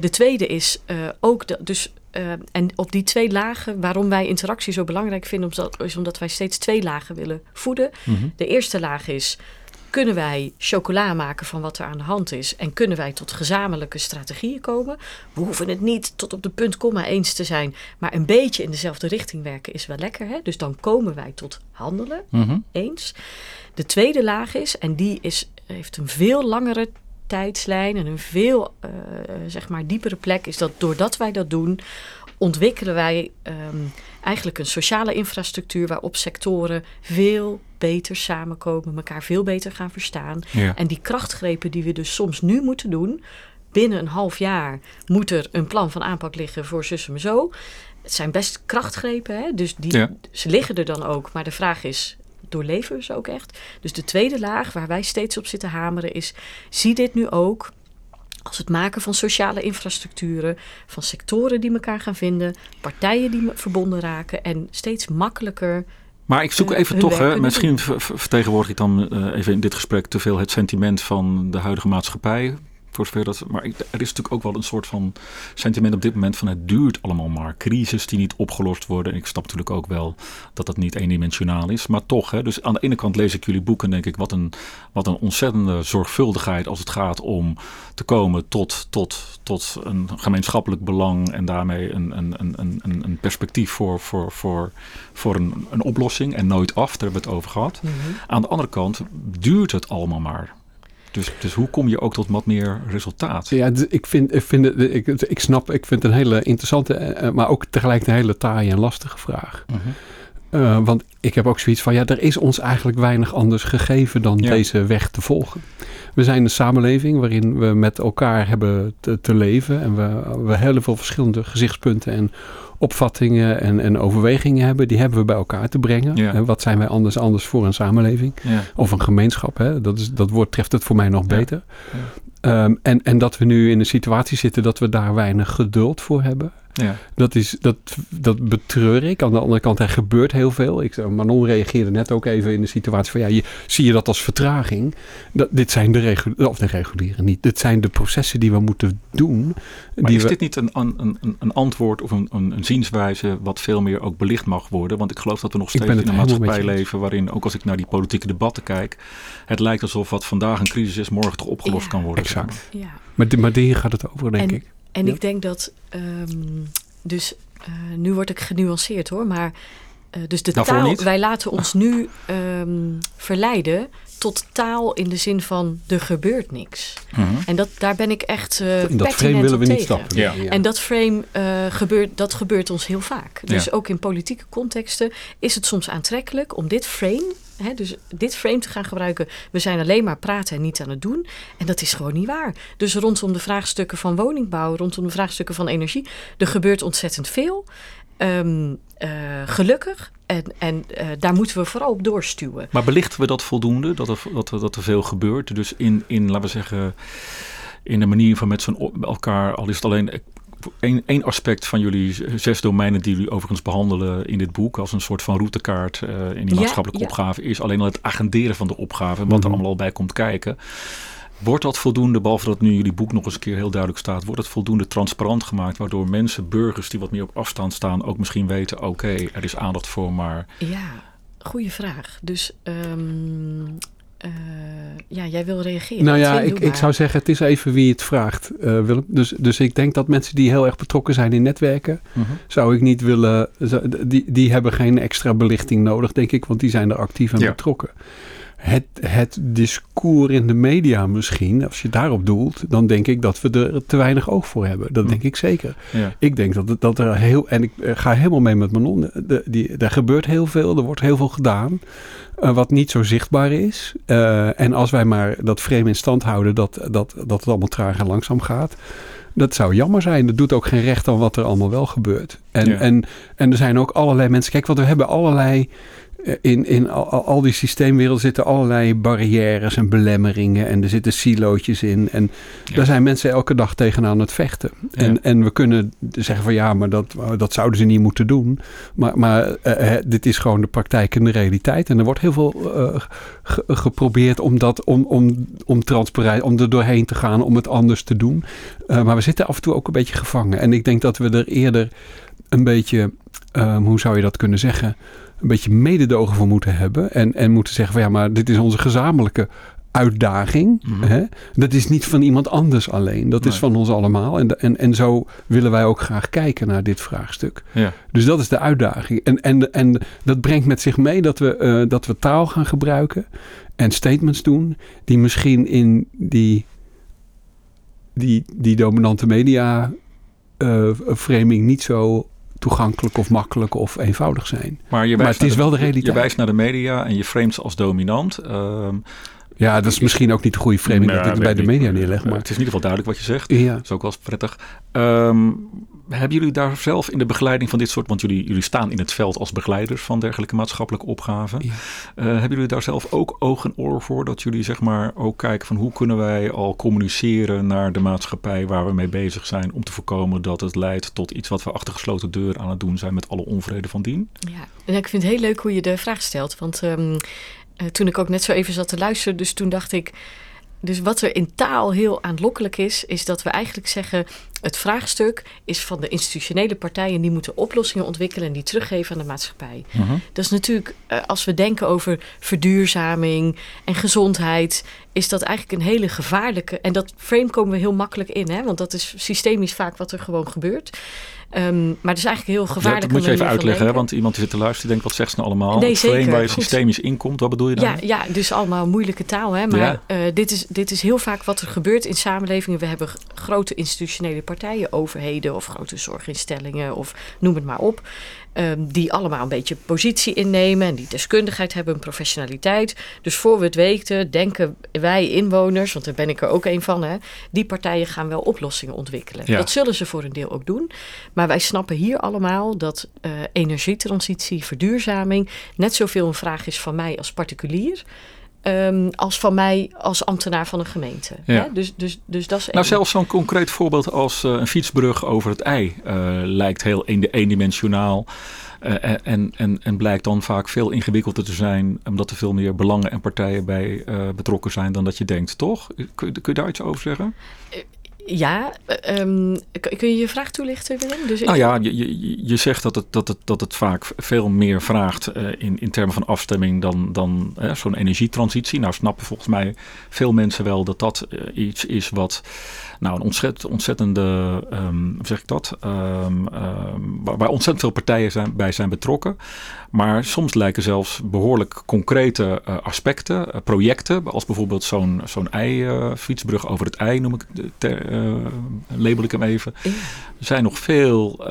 De tweede is ook. De, dus, eh, en op die twee lagen, waarom wij interactie zo belangrijk vinden, omdat, is omdat wij steeds twee lagen willen voeden. Mhm. De eerste laag is. Kunnen wij chocola maken van wat er aan de hand is? En kunnen wij tot gezamenlijke strategieën komen? We hoeven het niet tot op de punt komma eens te zijn. Maar een beetje in dezelfde richting werken is wel lekker. Hè? Dus dan komen wij tot handelen Mhm. eens. De tweede laag is, en die is, heeft een veel langere tijdslijn en een veel eh, zeg maar diepere plek, is dat doordat wij dat doen, ontwikkelen wij ehm, eigenlijk een sociale infrastructuur waarop sectoren veel beter samenkomen, elkaar veel beter gaan verstaan. Ja. En die krachtgrepen die we dus soms nu moeten doen, binnen een half jaar moet er een plan van aanpak liggen voor zus en zo. Het zijn best krachtgrepen, hè? dus die, Ja. ze liggen er dan ook. Maar de vraag is, doorleven we ze ook echt? Dus de tweede laag waar wij steeds op zitten hameren is, zie dit nu ook als het maken van sociale infrastructuren, van sectoren die elkaar gaan vinden, partijen die me- verbonden raken en steeds makkelijker Maar ik zoek eh, even toch, hè, misschien ver- ver- vertegenwoordig ik dan eh, even in dit gesprek te veel het sentiment van de huidige maatschappij. Voor zover dat, maar er is natuurlijk ook wel een soort van sentiment op dit moment van het duurt allemaal maar. Crisis die niet opgelost worden. En ik snap natuurlijk ook wel dat dat niet eendimensionaal is. Maar toch, hè, dus aan de ene kant lees ik jullie boek en denk ik wat een, wat een ontzettende zorgvuldigheid als het gaat om te komen tot, tot, tot een gemeenschappelijk belang en daarmee een, een, een, een, een- perspectief voor, voor, voor, voor een, een oplossing en nooit af, daar hebben we het over gehad. Aan de andere kant duurt het allemaal maar. Dus, dus hoe kom je ook tot wat meer resultaat? Ja, ik vind, ik, vind ik, ik snap, ik vind het een hele interessante, eh, maar ook tegelijk een hele taaie en lastige vraag. Mhm. Eh, want ik heb ook zoiets van, ja, er is ons eigenlijk weinig anders gegeven dan Ja. deze weg te volgen. We zijn een samenleving waarin we met elkaar hebben te, te leven en we, we heel veel verschillende gezichtspunten en opvattingen en, en overwegingen hebben. Die hebben we bij elkaar te brengen. Ja. En wat zijn wij anders anders voor een samenleving? Ja. Of een gemeenschap, hè? Dat, is, dat woord treft het voor mij nog beter. Ehm, en, en dat we nu in een situatie zitten dat we daar weinig geduld voor hebben. Ja. Dat, is, dat, dat betreur ik. Aan de andere kant, er gebeurt heel veel. Ik, Manon reageerde net ook even in de situatie van... ja, je, zie je dat als vertraging? Dat, dit zijn de, reguliere, of de reguliere niet. Dit zijn de processen die we moeten doen. Maar is dit niet een, een, een, een antwoord of een, een, zienswijze... wat veel meer ook belicht mag worden? Want ik geloof dat we nog steeds in een maatschappij leven... waarin, ook als ik naar die politieke debatten kijk... het lijkt alsof wat vandaag een crisis is... morgen toch opgelost kan worden. Exact. Ja. Maar, maar hier gaat het over, denk ik. En ik denk dat, ehm, dus uh, nu word ik genuanceerd hoor, maar uh, dus de taal, wij laten ons nu um, verleiden tot taal in de zin van er gebeurt niks. Mhm. En dat, daar ben ik echt uh, In dat frame willen we tegen. niet stappen. Ja. Ja. En dat frame gebeurt, dat gebeurt ons heel vaak. Dus ja. ook in politieke contexten is het soms aantrekkelijk om dit frame dus dit frame te gaan gebruiken. We zijn alleen maar praten en niet aan het doen. En dat is gewoon niet waar. Dus rondom de vraagstukken van woningbouw, rondom de vraagstukken van energie, er gebeurt ontzettend veel. Um, uh, gelukkig. En, en uh, daar moeten we vooral op doorstuwen. Maar belichten we dat voldoende? Dat er, dat dat er veel gebeurt? Dus in, in, laten we zeggen, in de manier van met zo'n elkaar, al is het alleen één aspect van jullie zes domeinen die jullie overigens behandelen in dit boek als een soort van routekaart uh, in die maatschappelijke ja, opgave is alleen al het agenderen van de opgave, wat er mhm. allemaal al bij komt kijken. Wordt dat voldoende, behalve dat nu jullie boek nog eens een keer heel duidelijk staat, wordt het voldoende transparant gemaakt, waardoor mensen, burgers die wat meer op afstand staan, ook misschien weten, oké, er is aandacht voor, maar... Ja, goede vraag. Dus um, uh, ja, jij wil reageren. Nou ja, ik, ik zou zeggen, het is even wie het vraagt, uh, Willem. Dus, dus ik denk dat mensen die heel erg betrokken zijn in netwerken, uh mhm. -huh. zou ik niet willen, die, die hebben geen extra belichting nodig, denk ik, want die zijn er actief aan ja. betrokken het, het discours in de media misschien, als je daarop doelt, dan denk ik dat we er te weinig oog voor hebben. Dat hm. denk ik zeker. Ja. Ik denk dat, dat er heel, en ik eh, ga helemaal mee met Manon, de, die, er gebeurt heel veel, er wordt heel veel gedaan. Uh, wat niet zo zichtbaar is. Uh, en als wij maar dat frame in stand houden dat, dat, dat het allemaal traag en langzaam gaat. Dat zou jammer zijn. Dat doet ook geen recht aan wat er allemaal wel gebeurt. En, ja. en, en er zijn ook allerlei mensen. Kijk, want we hebben allerlei eh, in, in al, al, die systeemwereld zitten allerlei barrières en belemmeringen. En er zitten silootjes in. En ja. daar zijn mensen elke dag tegenaan het vechten. Ja. En, en we kunnen zeggen van ja, maar dat, dat zouden ze niet moeten doen. Maar, maar uh, dit is gewoon de praktijk en de realiteit. En er wordt heel veel uh, ge geprobeerd om, dat, om, om, om transparant, om er doorheen te gaan, om het anders te doen. maar we zitten af en toe ook een beetje gevangen. En ik denk dat we er eerder een beetje, um, hoe zou je dat kunnen zeggen een beetje mededogen voor moeten hebben. En, en moeten zeggen van ja, maar dit is onze gezamenlijke uitdaging. Mm -hmm. hè? Dat is niet van iemand anders alleen. Dat nee. is van ons allemaal. En, en, en zo willen wij ook graag kijken naar dit vraagstuk. Ja. Dus dat is de uitdaging. En, en, en dat brengt met zich mee dat we, uh, dat we taal gaan gebruiken en statements doen die misschien in die, die, die dominante media uh, framing niet zo toegankelijk of makkelijk of eenvoudig zijn. Maar, je maar het is de, wel de realiteit. Je wijst naar de media en je frames als dominant. Uh, ja, dat is misschien ook niet de goede framing nou, dat ik bij de media neerleg. Maar... Het is in ieder geval duidelijk wat je zegt. Ja. Dat is ook wel eens prettig. Um, hebben jullie daar zelf in de begeleiding van dit soort... want jullie, jullie staan in het veld als begeleiders van dergelijke maatschappelijke opgaven. Ja. Uh, hebben jullie daar zelf ook oog en oor voor? Dat jullie zeg maar ook kijken van hoe kunnen wij al communiceren naar de maatschappij waar we mee bezig zijn... om te voorkomen dat het leidt tot iets wat we achter gesloten deur aan het doen zijn... met alle onvrede van dien? Ja, en ik vind het heel leuk hoe je de vraag stelt. Want um, uh, toen ik ook net zo even zat te luisteren, dus toen dacht ik... Dus wat er in taal heel aanlokkelijk is, is dat we eigenlijk zeggen: het vraagstuk is van de institutionele partijen die moeten oplossingen ontwikkelen en die teruggeven aan de maatschappij. -huh. Dat is natuurlijk, uh, als we denken over verduurzaming en gezondheid, is dat eigenlijk een hele gevaarlijke. En dat frame komen we heel makkelijk in, hè? want dat is systemisch vaak wat er gewoon gebeurt. Um, maar het is eigenlijk heel gevaarlijk. Dat moet je even uitleggen, hè? want iemand die zit te luisteren denkt, wat zegt ze nou allemaal? Nee, zeker. Frame waar je systemisch inkomt, wat bedoel je dan? Ja, ja dus allemaal moeilijke taal. Hè? Maar ja. uh, dit, is, dit is heel vaak wat er gebeurt in samenlevingen. We hebben grote institutionele partijen, overheden of grote zorginstellingen of noem het maar op. Um, die allemaal een beetje positie innemen en die deskundigheid hebben, een professionaliteit. Dus voor we het weten, denken wij inwoners, want daar ben ik er ook een van, hè, die partijen gaan wel oplossingen ontwikkelen. Ja. Dat zullen ze voor een deel ook doen. Maar wij snappen hier allemaal dat uh, energietransitie, verduurzaming net zoveel een vraag is van mij als particulier ehm, als van mij als ambtenaar van een gemeente. Ja. Dus, dus, dus dat is Nou, één. zelfs zo'n concreet voorbeeld als eh, een fietsbrug over het ei eh, lijkt heel een- eendimensionaal. eh, en, en, en blijkt dan vaak veel ingewikkelder te zijn, omdat er veel meer belangen en partijen bij betrokken zijn dan dat je denkt, toch? Kun, kun je daar iets over zeggen? Ja, eh, ehm, kun je je vraag toelichten, Willem? Dus Nou ja, je, je, je zegt dat het, dat, het, dat het vaak veel meer vraagt eh, in, in termen van afstemming dan, dan zo'n energietransitie. Nou snappen volgens mij veel mensen wel dat dat eh, iets is wat nou, een ontzettend, ontzettende, ehm, hoe zeg ik dat, Ehm, ehm, waar, waar ontzettend veel partijen zijn, bij zijn betrokken. Maar soms lijken zelfs behoorlijk concrete eh, aspecten, eh, projecten, als bijvoorbeeld zo'n zo'n ei-fietsbrug over het ei, noem ik, ter, eh, label ik hem even zijn nog veel,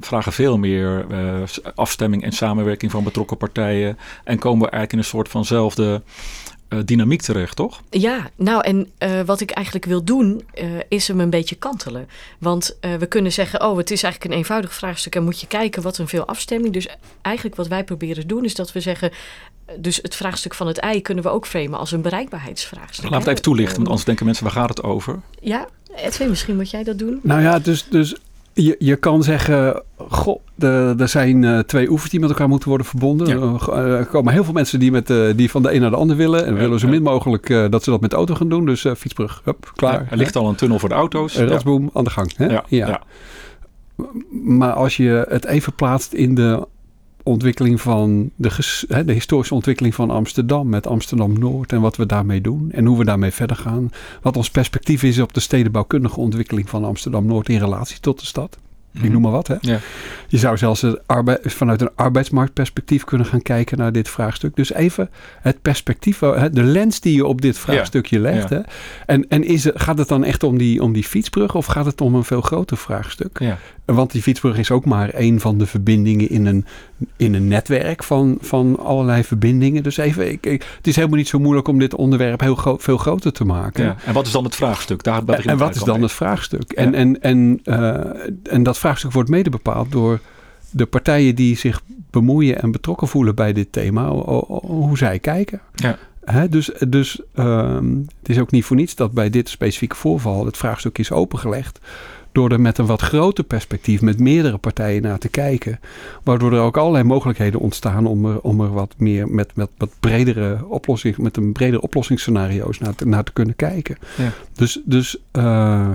vragen veel meer eh, afstemming en samenwerking van betrokken partijen. En komen we eigenlijk in een soort vanzelfde eh, dynamiek terecht, toch? Ja, nou en eh, wat ik eigenlijk wil doen, eh, is hem een beetje kantelen. Want eh, we kunnen zeggen, oh, het is eigenlijk een eenvoudig vraagstuk en moet je kijken wat een veel afstemming. Dus eigenlijk wat wij proberen te doen, is dat we zeggen, eh, dus het vraagstuk van het ei kunnen we ook framen als een bereikbaarheidsvraagstuk. Laat het even toelichten, want anders denken mensen, waar gaat het over? Ja, Edwin, misschien moet jij dat doen. Nou ja, dus, dus je, je kan zeggen, goh, er zijn eh, twee oevers die met elkaar moeten worden verbonden. Ja. Eh, Er komen heel veel mensen die, met, eh, die van de een naar de ander willen. En we willen zo min mogelijk eh, dat ze dat met de auto gaan doen. Dus eh, fietsbrug, hup, klaar. Er ligt al een tunnel voor de auto's. Eh, Rasboom, aan de gang. Hè? Ja. Maar als je het even plaatst in de ontwikkeling van de, ges- de historische ontwikkeling van Amsterdam met Amsterdam Noord en wat we daarmee doen en hoe we daarmee verder gaan. Wat ons perspectief is op de stedenbouwkundige ontwikkeling van Amsterdam Noord in relatie tot de stad. Ik noem maar wat. Hè. Ja. Je zou zelfs vanuit een arbeidsmarktperspectief kunnen gaan kijken naar dit vraagstuk. Dus even het perspectief, eh, de lens die je op dit vraagstukje legt. ja. Hè. En, en is gaat het dan echt om die, om die fietsbrug of gaat het om een veel groter vraagstuk? Want die fietsbrug is ook maar één van de verbindingen in een, in een netwerk van, van allerlei verbindingen. Dus even, ik, ik- het is helemaal niet zo moeilijk om dit onderwerp heel gro- veel groter te maken. Ja. En wat is dan het vraagstuk? Daar En, wat is dan het vraagstuk? Ja. En, en, en, eh, en dat vraagstuk wordt mede bepaald door de partijen die zich bemoeien en betrokken voelen bij dit thema, hoe zij kijken. Ja. Dus dus ehm, het is ook niet voor niets dat bij dit specifieke voorval het vraagstuk is opengelegd. Door er met een wat groter perspectief met meerdere partijen naar te kijken. Waardoor er ook allerlei mogelijkheden ontstaan om er, om er wat meer met, met wat bredere oplossing, met een bredere oplossingsscenario's naar te, naar te kunnen kijken. Ja. Dus, dus eh,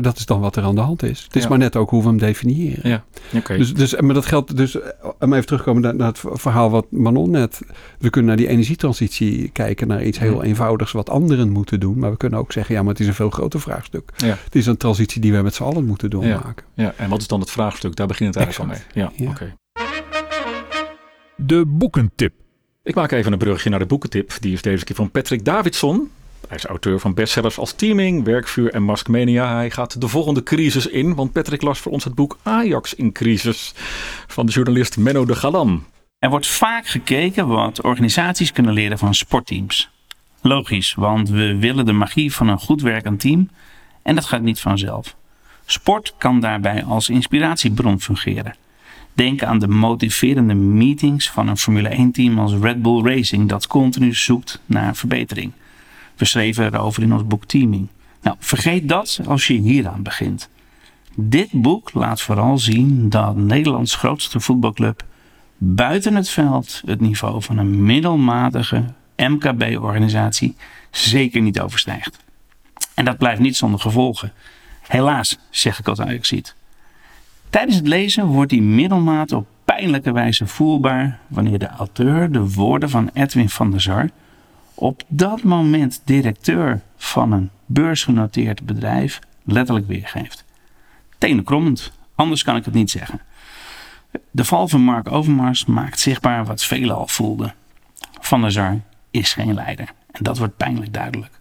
dat is dan wat er aan de hand is. Het is Ja. maar net ook hoe we hem definiëren. Ja. Oké. Dus, dus, maar dat geldt dus, eh, om even terugkomen naar, naar het verhaal wat Manon net. We kunnen naar die energietransitie kijken, naar iets heel eenvoudigs wat anderen moeten doen. Maar we kunnen ook zeggen, ja, maar het is een veel groter vraagstuk. Ja. Het is een transitie die we met z'n allen moeten doormaken. ja. En wat is dan het vraagstuk? Daar begint het eigenlijk al mee. Ja. Ja. Oké. De boekentip. Ik maak even een brugje naar de boekentip. Die is deze keer van Patrick Davidson. Hij is auteur van bestsellers als Teaming, Werkvuur en Maskmania. Hij gaat de volgende crisis in, want Patrick las voor ons het boek Ajax in crisis van de journalist Menno de Galan. Er wordt vaak gekeken wat organisaties kunnen leren van sportteams. Logisch, want we willen de magie van een goed werkend team en dat gaat niet vanzelf. Sport kan daarbij als inspiratiebron fungeren. Denk aan de motiverende meetings van een Formule 1-team als Red Bull Racing dat continu zoekt naar verbetering. We schreven erover in ons boek Teaming. Nou, vergeet dat als je hieraan begint. Dit boek laat vooral zien dat Nederlands grootste voetbalclub buiten het veld het niveau van een middelmatige MKB-organisatie zeker niet overstijgt. En dat blijft niet zonder gevolgen. Helaas, zeg ik als Ajaxiet. Tijdens het lezen wordt die middelmaat op pijnlijke wijze voelbaar wanneer de auteur de woorden van Edwin van der Sar, op dat moment directeur van een beursgenoteerd bedrijf, letterlijk weergeeft. Tenenkrommend, anders kan ik het niet zeggen. De val van Mark Overmars maakt zichtbaar wat velen al voelden. Van der Sar is geen leider. En dat wordt pijnlijk duidelijk.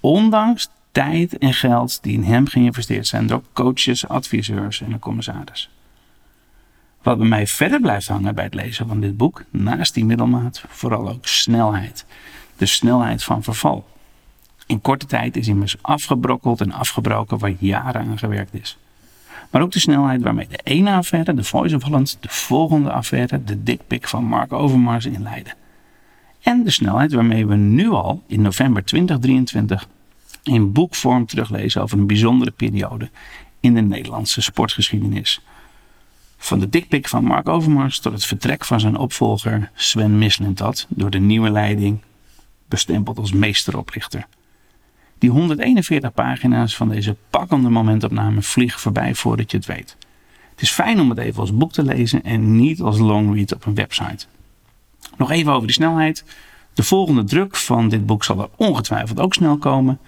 Ondanks tijd en geld die in hem geïnvesteerd zijn door coaches, adviseurs en commissaris. Wat bij mij verder blijft hangen bij het lezen van dit boek, naast die middelmaat, vooral ook snelheid. De snelheid van verval. In korte tijd is immers afgebrokkeld en afgebroken waar jaren aan gewerkt is. Maar ook de snelheid waarmee de ene affaire, de Voice of Holland, de volgende affaire, de dikpik van Mark Overmars inleidde. En de snelheid waarmee we nu al in november 2023 in boekvorm teruglezen over een bijzondere periode in de Nederlandse sportgeschiedenis. Van de dikpik van Mark Overmars tot het vertrek van zijn opvolger Sven Mislintat door de nieuwe leiding bestempeld als meesteroprichter. Die 141 pagina's van deze pakkende momentopname vliegen voorbij voordat je het weet. Het is fijn om het even als boek te lezen en niet als longread op een website. Nog even over de snelheid. De volgende druk van dit boek zal er ongetwijfeld ook snel komen.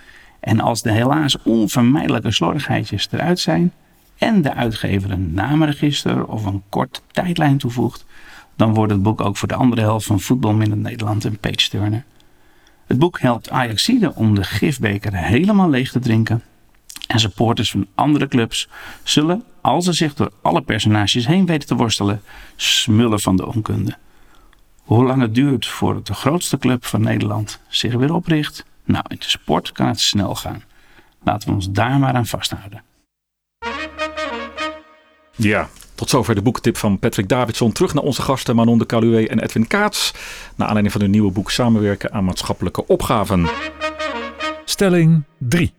En als de helaas onvermijdelijke slordigheidjes eruit zijn en de uitgever een namenregister of een kort tijdlijn toevoegt, dan wordt het boek ook voor de andere helft van Voetbal Nederland een page-turner. Het boek helpt Ajaxide om de gifbeker helemaal leeg te drinken. En supporters van andere clubs zullen, als ze zich door alle personages heen weten te worstelen, smullen van de onkunde. Hoe lang het duurt voordat de grootste club van Nederland zich weer opricht, nou, in de sport kan het snel gaan. Laten we ons daar maar aan vasthouden. Ja, tot zover de boekentip van Patrick Davidson. Terug naar onze gasten Manon de Caluwe en Edwin Kaats. Naar aanleiding van hun nieuwe boek Samenwerken aan maatschappelijke opgaven. Stelling 3.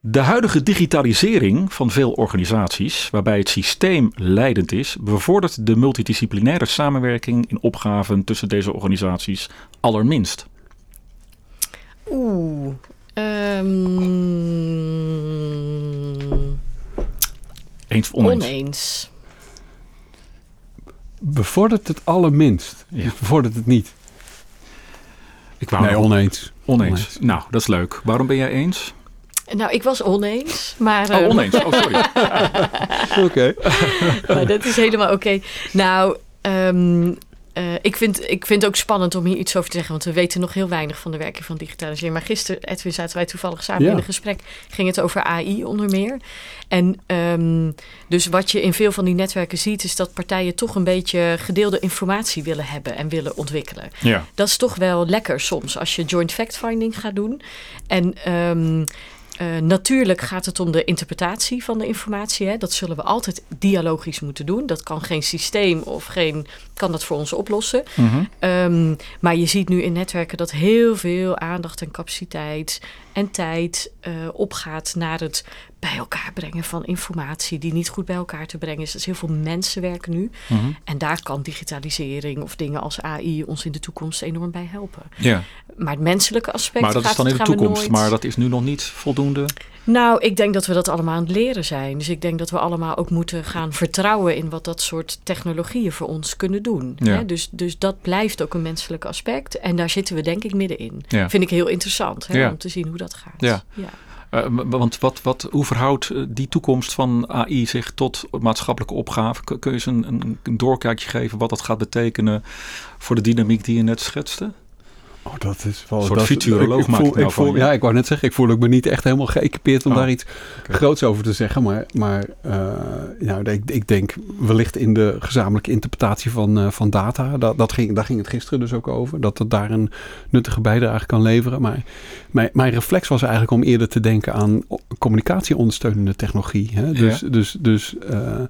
De huidige digitalisering van veel organisaties, waarbij het systeem leidend is, bevordert de multidisciplinaire samenwerking in opgaven tussen deze organisaties allerminst. Oeh. ehm, Eens of oneens? oneens. Bevordert het allerminst. Ja. Dus bevordert het niet. Ik wou Nee, oneens. oneens. oneens. Nou, dat is leuk. Waarom ben jij eens? Nou, ik was oneens, maar... Oh, eh, oneens. Oh, sorry. <laughs> <laughs> Oké. maar dat is helemaal oké. Nou, ehm, eh, ik, vind, ik vind het ook spannend om hier iets over te zeggen, want we weten nog heel weinig van de werking van digitalisering. Maar gisteren, Edwin, zaten wij toevallig samen Ja. in een gesprek, ging het over AI onder meer. En ehm, dus wat je in veel van die netwerken ziet, is dat partijen toch een beetje gedeelde informatie willen hebben en willen ontwikkelen. Ja. Dat is toch wel lekker soms als je joint fact-finding gaat doen. En ehm, eh, natuurlijk gaat het om de interpretatie van de informatie. Hè. Dat zullen we altijd dialogisch moeten doen. Dat kan geen systeem of geen kan dat voor ons oplossen. Mhm. Ehm, maar je ziet nu in netwerken dat heel veel aandacht en capaciteit en tijd eh, opgaat naar het bij elkaar brengen van informatie die niet goed bij elkaar te brengen is. Is heel veel mensenwerk nu. Mhm. En daar kan digitalisering of dingen als AI ons in de toekomst enorm bij helpen. Ja. Maar het menselijke aspect Maar dat is gaat, dan in de toekomst. nooit- Maar dat is nu nog niet voldoende. Nou, ik denk dat we dat allemaal aan het leren zijn. Dus ik denk dat we allemaal ook moeten gaan vertrouwen in wat dat soort technologieën voor ons kunnen doen. Ja. Hè? Dus, dus dat blijft ook een menselijk aspect. En daar zitten we denk ik middenin. Ja. Vind ik heel interessant hè, Ja. om te zien hoe dat gaat. Ja. Eh, want wat, wat, hoe verhoudt eh, die toekomst van AI zich tot maatschappelijke opgaven? Kun je eens een, een, een doorkijkje geven wat dat gaat betekenen voor de dynamiek die je net schetste? Oh, dat is wel... Een soort dat, futuroloog ik, ik voel, ik nou ik voel. Ja, ik wou net zeggen, ik voel ook me niet echt helemaal geëquipeerd om Oh, daar iets groots over te zeggen. Maar, maar eh, nou, ik, ik denk wellicht in de gezamenlijke interpretatie van, eh, van data. Dat, dat ging, daar ging het gisteren dus ook over. Dat het daar een nuttige bijdrage kan leveren. Maar mijn, mijn reflex was eigenlijk om eerder te denken aan communicatieondersteunende technologie. Hè? Dus, dus, dus, eh,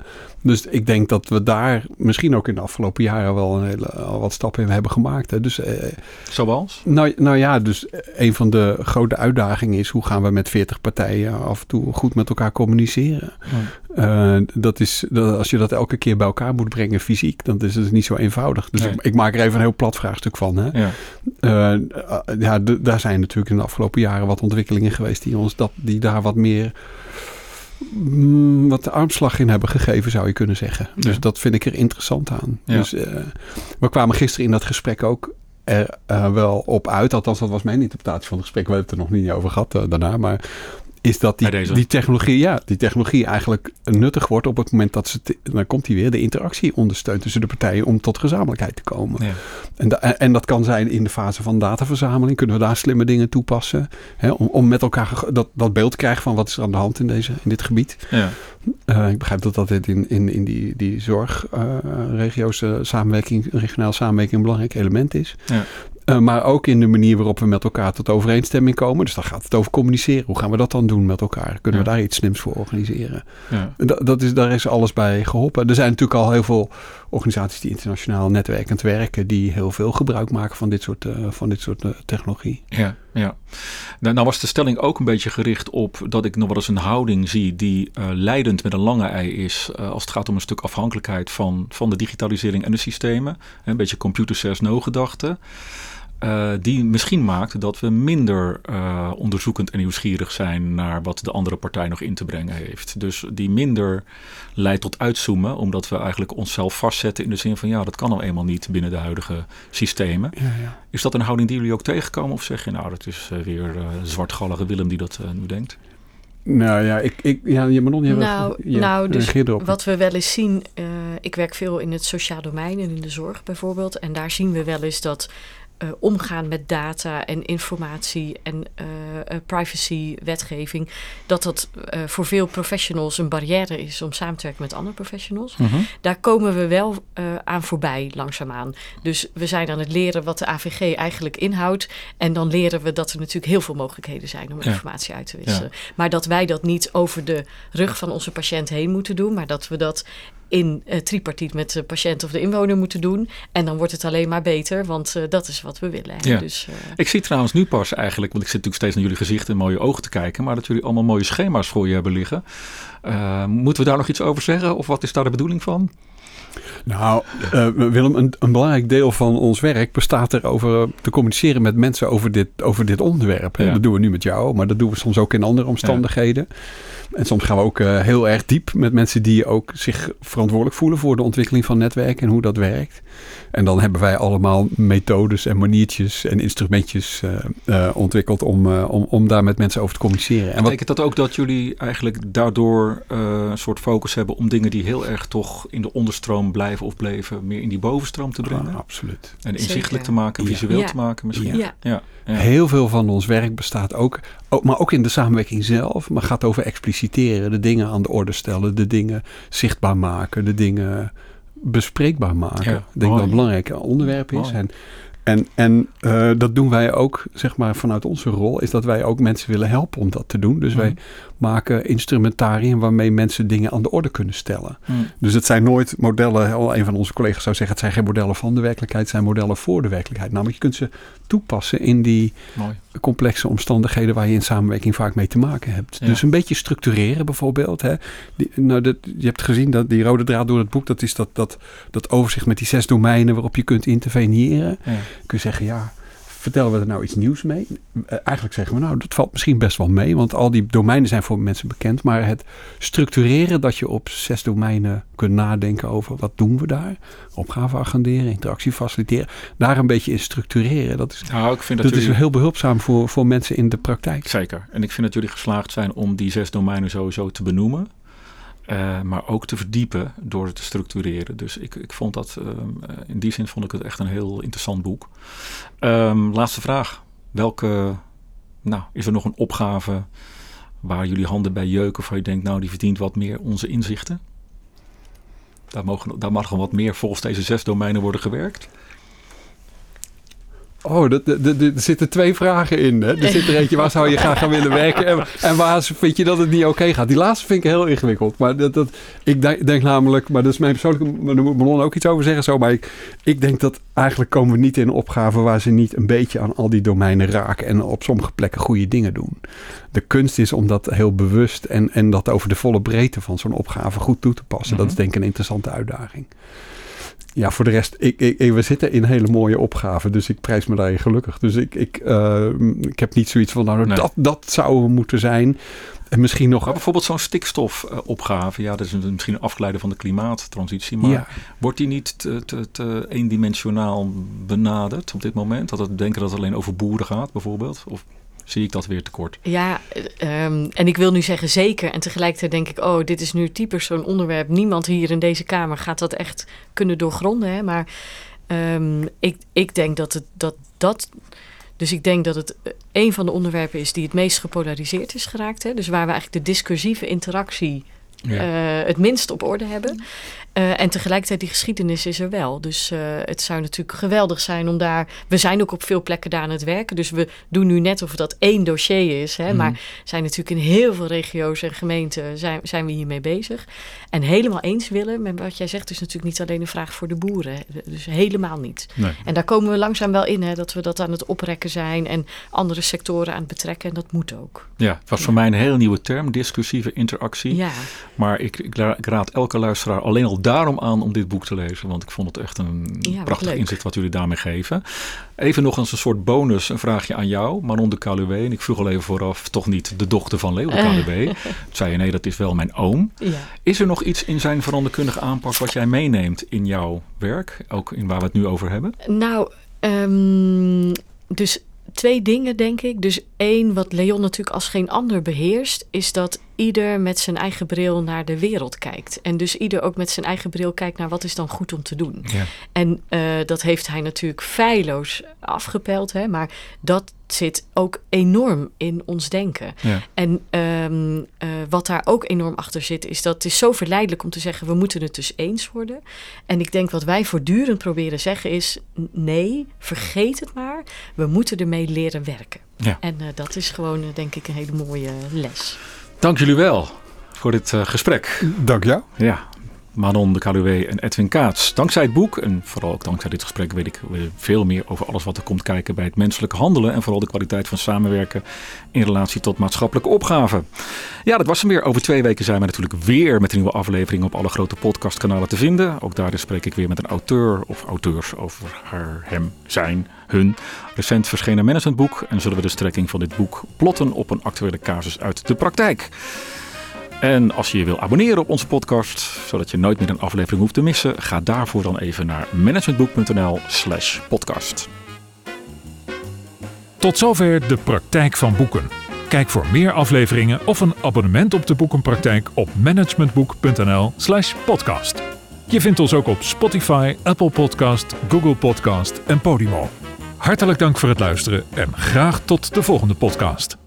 dus ik denk dat we daar misschien ook in de afgelopen jaren wel een hele, al wat stappen in hebben gemaakt. Hè? Dus eh, Nou, nou ja, dus een van de grote uitdagingen is hoe gaan we met 40 partijen af en toe goed met elkaar communiceren. Eh, dat is, dat, als je dat elke keer bij elkaar moet brengen fysiek, dan is het niet zo eenvoudig. Dus Nee. ik, ik maak er even een heel plat vraagstuk van. Hè? Ja. Eh, eh, ja, daar zijn natuurlijk in de afgelopen jaren wat ontwikkelingen geweest die ons dat, die daar wat meer mm, wat de armslag in hebben gegeven, zou je kunnen zeggen. Dus Ja. dat vind ik er interessant aan. Ja. Dus eh, we kwamen gisteren in dat gesprek ook er eh, wel op uit. Althans, dat was mijn interpretatie van het gesprek. We hebben het er nog niet over gehad eh, daarna. Maar is dat die, die technologie, ja, die technologie eigenlijk nuttig wordt op het moment dat ze, te- dan komt die weer, de interactie ondersteunt tussen de partijen om tot gezamenlijkheid te komen. Ja. En, da- en dat kan zijn in de fase van dataverzameling. Kunnen we daar slimme dingen toepassen? Hè, om, om met elkaar dat, dat beeld te krijgen van wat is er aan de hand in, deze, in dit gebied. Ja. Eh, ik begrijp dat dat in, in, in die, die zorgregio's eh, samenwerking, regionaal samenwerking een belangrijk element is. Ja. Eh, maar ook in de manier waarop we met elkaar tot overeenstemming komen. Dus dan gaat het over communiceren. Hoe gaan we dat dan doen met elkaar? Kunnen we daar iets slims voor organiseren? Ja. Dat, dat is, daar is alles bij geholpen. Er zijn natuurlijk al heel veel organisaties die internationaal netwerkend werken, die heel veel gebruik maken van dit soort, uh, van dit soort uh, technologie. Ja, ja. Nou, nou, was de stelling ook een beetje gericht op dat ik nog wel eens een houding zie die leidend met een lange ei is als het gaat om een stuk afhankelijkheid van, van de digitalisering en de systemen. Een beetje computer says no gedachte. Uh, die misschien maakt dat we minder uh, onderzoekend en nieuwsgierig zijn naar wat de andere partij nog in te brengen heeft. Dus die minder leidt tot uitzoomen, omdat we eigenlijk onszelf vastzetten in de zin van ja, dat kan nou eenmaal niet binnen de huidige systemen. Ja, ja. Is dat een houding die jullie ook tegenkomen of zeg je nou, dat is uh, weer zwartgallige Willem die dat nu denkt? Nou ja, ik, ik, ja, je Manon, je nou, je nou, dus wat we wel eens zien, ik werk veel in het sociaal domein en in de zorg bijvoorbeeld. En daar zien we wel eens dat uh, omgaan met data en informatie en uh, uh, privacy wetgeving, dat dat voor veel professionals een barrière is om samen te werken met andere professionals. Mm -hmm. Daar komen we wel aan voorbij langzaamaan. Dus we zijn aan het leren wat de AVG eigenlijk inhoudt. En dan leren we dat er natuurlijk heel veel mogelijkheden zijn om ja. informatie uit te wisselen. Ja. Maar dat wij dat niet over de rug van onze patiënt heen moeten doen, maar dat we dat in uh, tripartiet met de patiënt of de inwoner moeten doen. En dan wordt het alleen maar beter, want uh, dat is wat we willen. Ja. Dus, uh... Ik zie trouwens nu pas eigenlijk, want ik zit natuurlijk steeds naar jullie gezichten en mooie ogen te kijken, maar dat jullie allemaal mooie schema's voor je hebben liggen. moeten we daar nog iets over zeggen of wat is daar de bedoeling van? Nou, uh, Willem, een, een, belangrijk deel van ons werk bestaat erover te communiceren met mensen over dit, over dit onderwerp. Ja. Dat doen we nu met jou, maar dat doen we soms ook in andere omstandigheden. Ja. En soms gaan we ook uh, heel erg diep met mensen die ook zich verantwoordelijk voelen voor de ontwikkeling van netwerken en hoe dat werkt. En dan hebben wij allemaal methodes en maniertjes en instrumentjes uh, ontwikkeld om, om, om daar met mensen over te communiceren. En betekent dat ook dat jullie eigenlijk daardoor een soort focus hebben om dingen die heel erg toch in de onderstroom blijven of bleven, meer in die bovenstroom te brengen? Ah, absoluut. En inzichtelijk Zeker. te maken, visueel ja. te maken misschien? Ja. Ja. Heel veel van ons werk bestaat ook, ook, maar ook in de samenwerking zelf, maar gaat over expliciteren, de dingen aan de orde stellen, de dingen zichtbaar maken, de dingen bespreekbaar maken. Ja, ik denk dat het een belangrijk onderwerp is. Mooi. En, en, en uh, dat doen wij ook, zeg maar, vanuit onze rol, is dat wij ook mensen willen helpen om dat te doen. Dus mm. wij maken instrumentarium waarmee mensen dingen aan de orde kunnen stellen. Mm. Dus het zijn nooit modellen, al een van onze collega's zou zeggen, het zijn geen modellen van de werkelijkheid, het zijn modellen voor de werkelijkheid. Namelijk, je kunt ze toepassen in die Mooi. complexe omstandigheden waar je in samenwerking vaak mee te maken hebt. Ja. Dus een beetje structureren bijvoorbeeld. Hè. Die, nou, dat, je hebt gezien dat die rode draad door het boek, dat is dat, dat, dat overzicht met die zes domeinen waarop je kunt interveneren. Ja. Kun je zeggen, ja, vertellen we er nou iets nieuws mee? Uh, eigenlijk zeggen we, nou, dat valt misschien best wel mee, want al die domeinen zijn voor mensen bekend. Maar het structureren dat je op zes domeinen kunt nadenken over wat doen we daar? Opgave agenderen, interactie faciliteren. Daar een beetje in structureren. Dat is, nou, ik vind dat, dat jullie... is heel behulpzaam voor, voor mensen in de praktijk. Zeker. En ik vind dat jullie geslaagd zijn om die zes domeinen sowieso te benoemen. Uh, maar ook te verdiepen door het te structureren. Dus ik, ik vond dat, uh, in die zin vond ik het echt een heel interessant boek. Um, laatste vraag. Welke, nou, is er nog een opgave waar jullie handen bij jeuken of waar je denkt, nou, die verdient wat meer onze inzichten? Daar, mogen, daar mag nog wat meer volgens deze zes domeinen worden gewerkt. Oh, er zitten twee vragen in. Hè? Er zit er eentje, waar zou je graag gaan willen werken? En, en waar vind je dat het niet oké okay gaat? Die laatste vind ik heel ingewikkeld. Maar dat, dat, ik denk, denk namelijk, maar dat is mijn persoonlijke... Daar moet Manon ook iets over zeggen zo. Maar ik, ik denk dat eigenlijk komen we niet in een opgave... waar ze niet een beetje aan al die domeinen raken... en op sommige plekken goede dingen doen. De kunst is om dat heel bewust... en, en dat over de volle breedte van zo'n opgave goed toe te passen. Mm -hmm. Dat is denk ik een interessante uitdaging. Ja, voor de rest, ik, ik, we zitten in hele mooie opgaven, dus ik prijs me daar gelukkig. Dus ik, ik, uh, ik heb niet zoiets van, nou, nee. dat, dat zou moeten zijn. En misschien nog... Maar bijvoorbeeld zo'n stikstofopgave, ja, dat is misschien een afgeleide van de klimaattransitie, maar ja. wordt die niet te, te, te eendimensionaal benaderd op dit moment? Dat het denken dat het alleen over boeren gaat, bijvoorbeeld? Of zie ik dat weer tekort. Ja, um, en ik wil nu zeggen zeker. En tegelijkertijd denk ik, oh, dit is nu typisch zo'n onderwerp. Niemand hier in deze Kamer gaat dat echt kunnen doorgronden. Hè? Maar um, ik, ik denk dat het dat, dat. Dus ik denk dat het een van de onderwerpen is die het meest gepolariseerd is geraakt. Hè? Dus waar we eigenlijk de discursieve interactie uh, het minst op orde hebben. Uh, en tegelijkertijd die geschiedenis is er wel. Dus uh, het zou natuurlijk geweldig zijn om daar... We zijn ook op veel plekken daar aan het werken. Dus we doen nu net of dat één dossier is. Hè, mm. Maar zijn natuurlijk in heel veel regio's en gemeenten zijn, zijn we hiermee bezig. En helemaal eens willen met wat jij zegt... is natuurlijk niet alleen een vraag voor de boeren. Dus helemaal niet. Nee. En daar komen we langzaam wel in. Hè, dat we dat aan het oprekken zijn... en andere sectoren aan het betrekken. En dat moet ook. Ja, het was voor mij een hele nieuwe term. Discussieve interactie. Ja. Maar ik, ik, ik raad elke luisteraar alleen al daarom aan om dit boek te lezen. Want ik vond het echt een prachtig inzicht wat jullie daarmee geven. Even nog eens een soort bonus, een vraagje aan jou, Manon de Caluwe. En ik vroeg al even vooraf, toch niet de dochter van Leo de <laughs> Caluwe. zei je, nee, dat is wel mijn oom. Ja. Is er nog iets in zijn veranderkundige aanpak wat jij meeneemt in jouw werk? Ook in waar we het nu over hebben? Nou, um, dus twee dingen, denk ik. Dus één, wat Leon natuurlijk als geen ander beheerst, is dat ieder met zijn eigen bril naar de wereld kijkt. En dus ieder ook met zijn eigen bril kijkt naar wat is dan goed om te doen. Ja. En uh, dat heeft hij natuurlijk feilloos afgepeld, hè, maar dat zit ook enorm in ons denken. Ja. En um, uh, wat daar ook enorm achter zit, is dat het is zo verleidelijk om te zeggen: we moeten het dus eens worden. En ik denk wat wij voortdurend proberen zeggen is: nee, vergeet het maar. We moeten ermee leren werken. Ja. En uh, dat is gewoon, uh, denk ik, een hele mooie les. Dank jullie wel voor dit uh, gesprek. Dank jou. Ja, Manon de Caluwe en Edwin Kaats. Dankzij het boek en vooral ook dankzij dit gesprek weet ik veel meer over alles wat er komt kijken bij het menselijke handelen en vooral de kwaliteit van samenwerken in relatie tot maatschappelijke opgaven. Ja, dat was hem weer. Over twee weken zijn we natuurlijk weer met een nieuwe aflevering op alle grote podcastkanalen te vinden. Ook daar spreek ik weer met een auteur of auteurs over haar, hem, zijn, hun recent verschenen managementboek en zullen we de strekking van dit boek plotten op een actuele casus uit de praktijk. En als je je wil abonneren op onze podcast, zodat je nooit meer een aflevering hoeft te missen, ga daarvoor dan even naar managementboek.nl/slash podcast. Tot zover de praktijk van boeken. Kijk voor meer afleveringen of een abonnement op de boekenpraktijk op managementboek.nl/slash podcast. Je vindt ons ook op Spotify, Apple Podcast, Google Podcast en Podimo. Hartelijk dank voor het luisteren en graag tot de volgende podcast.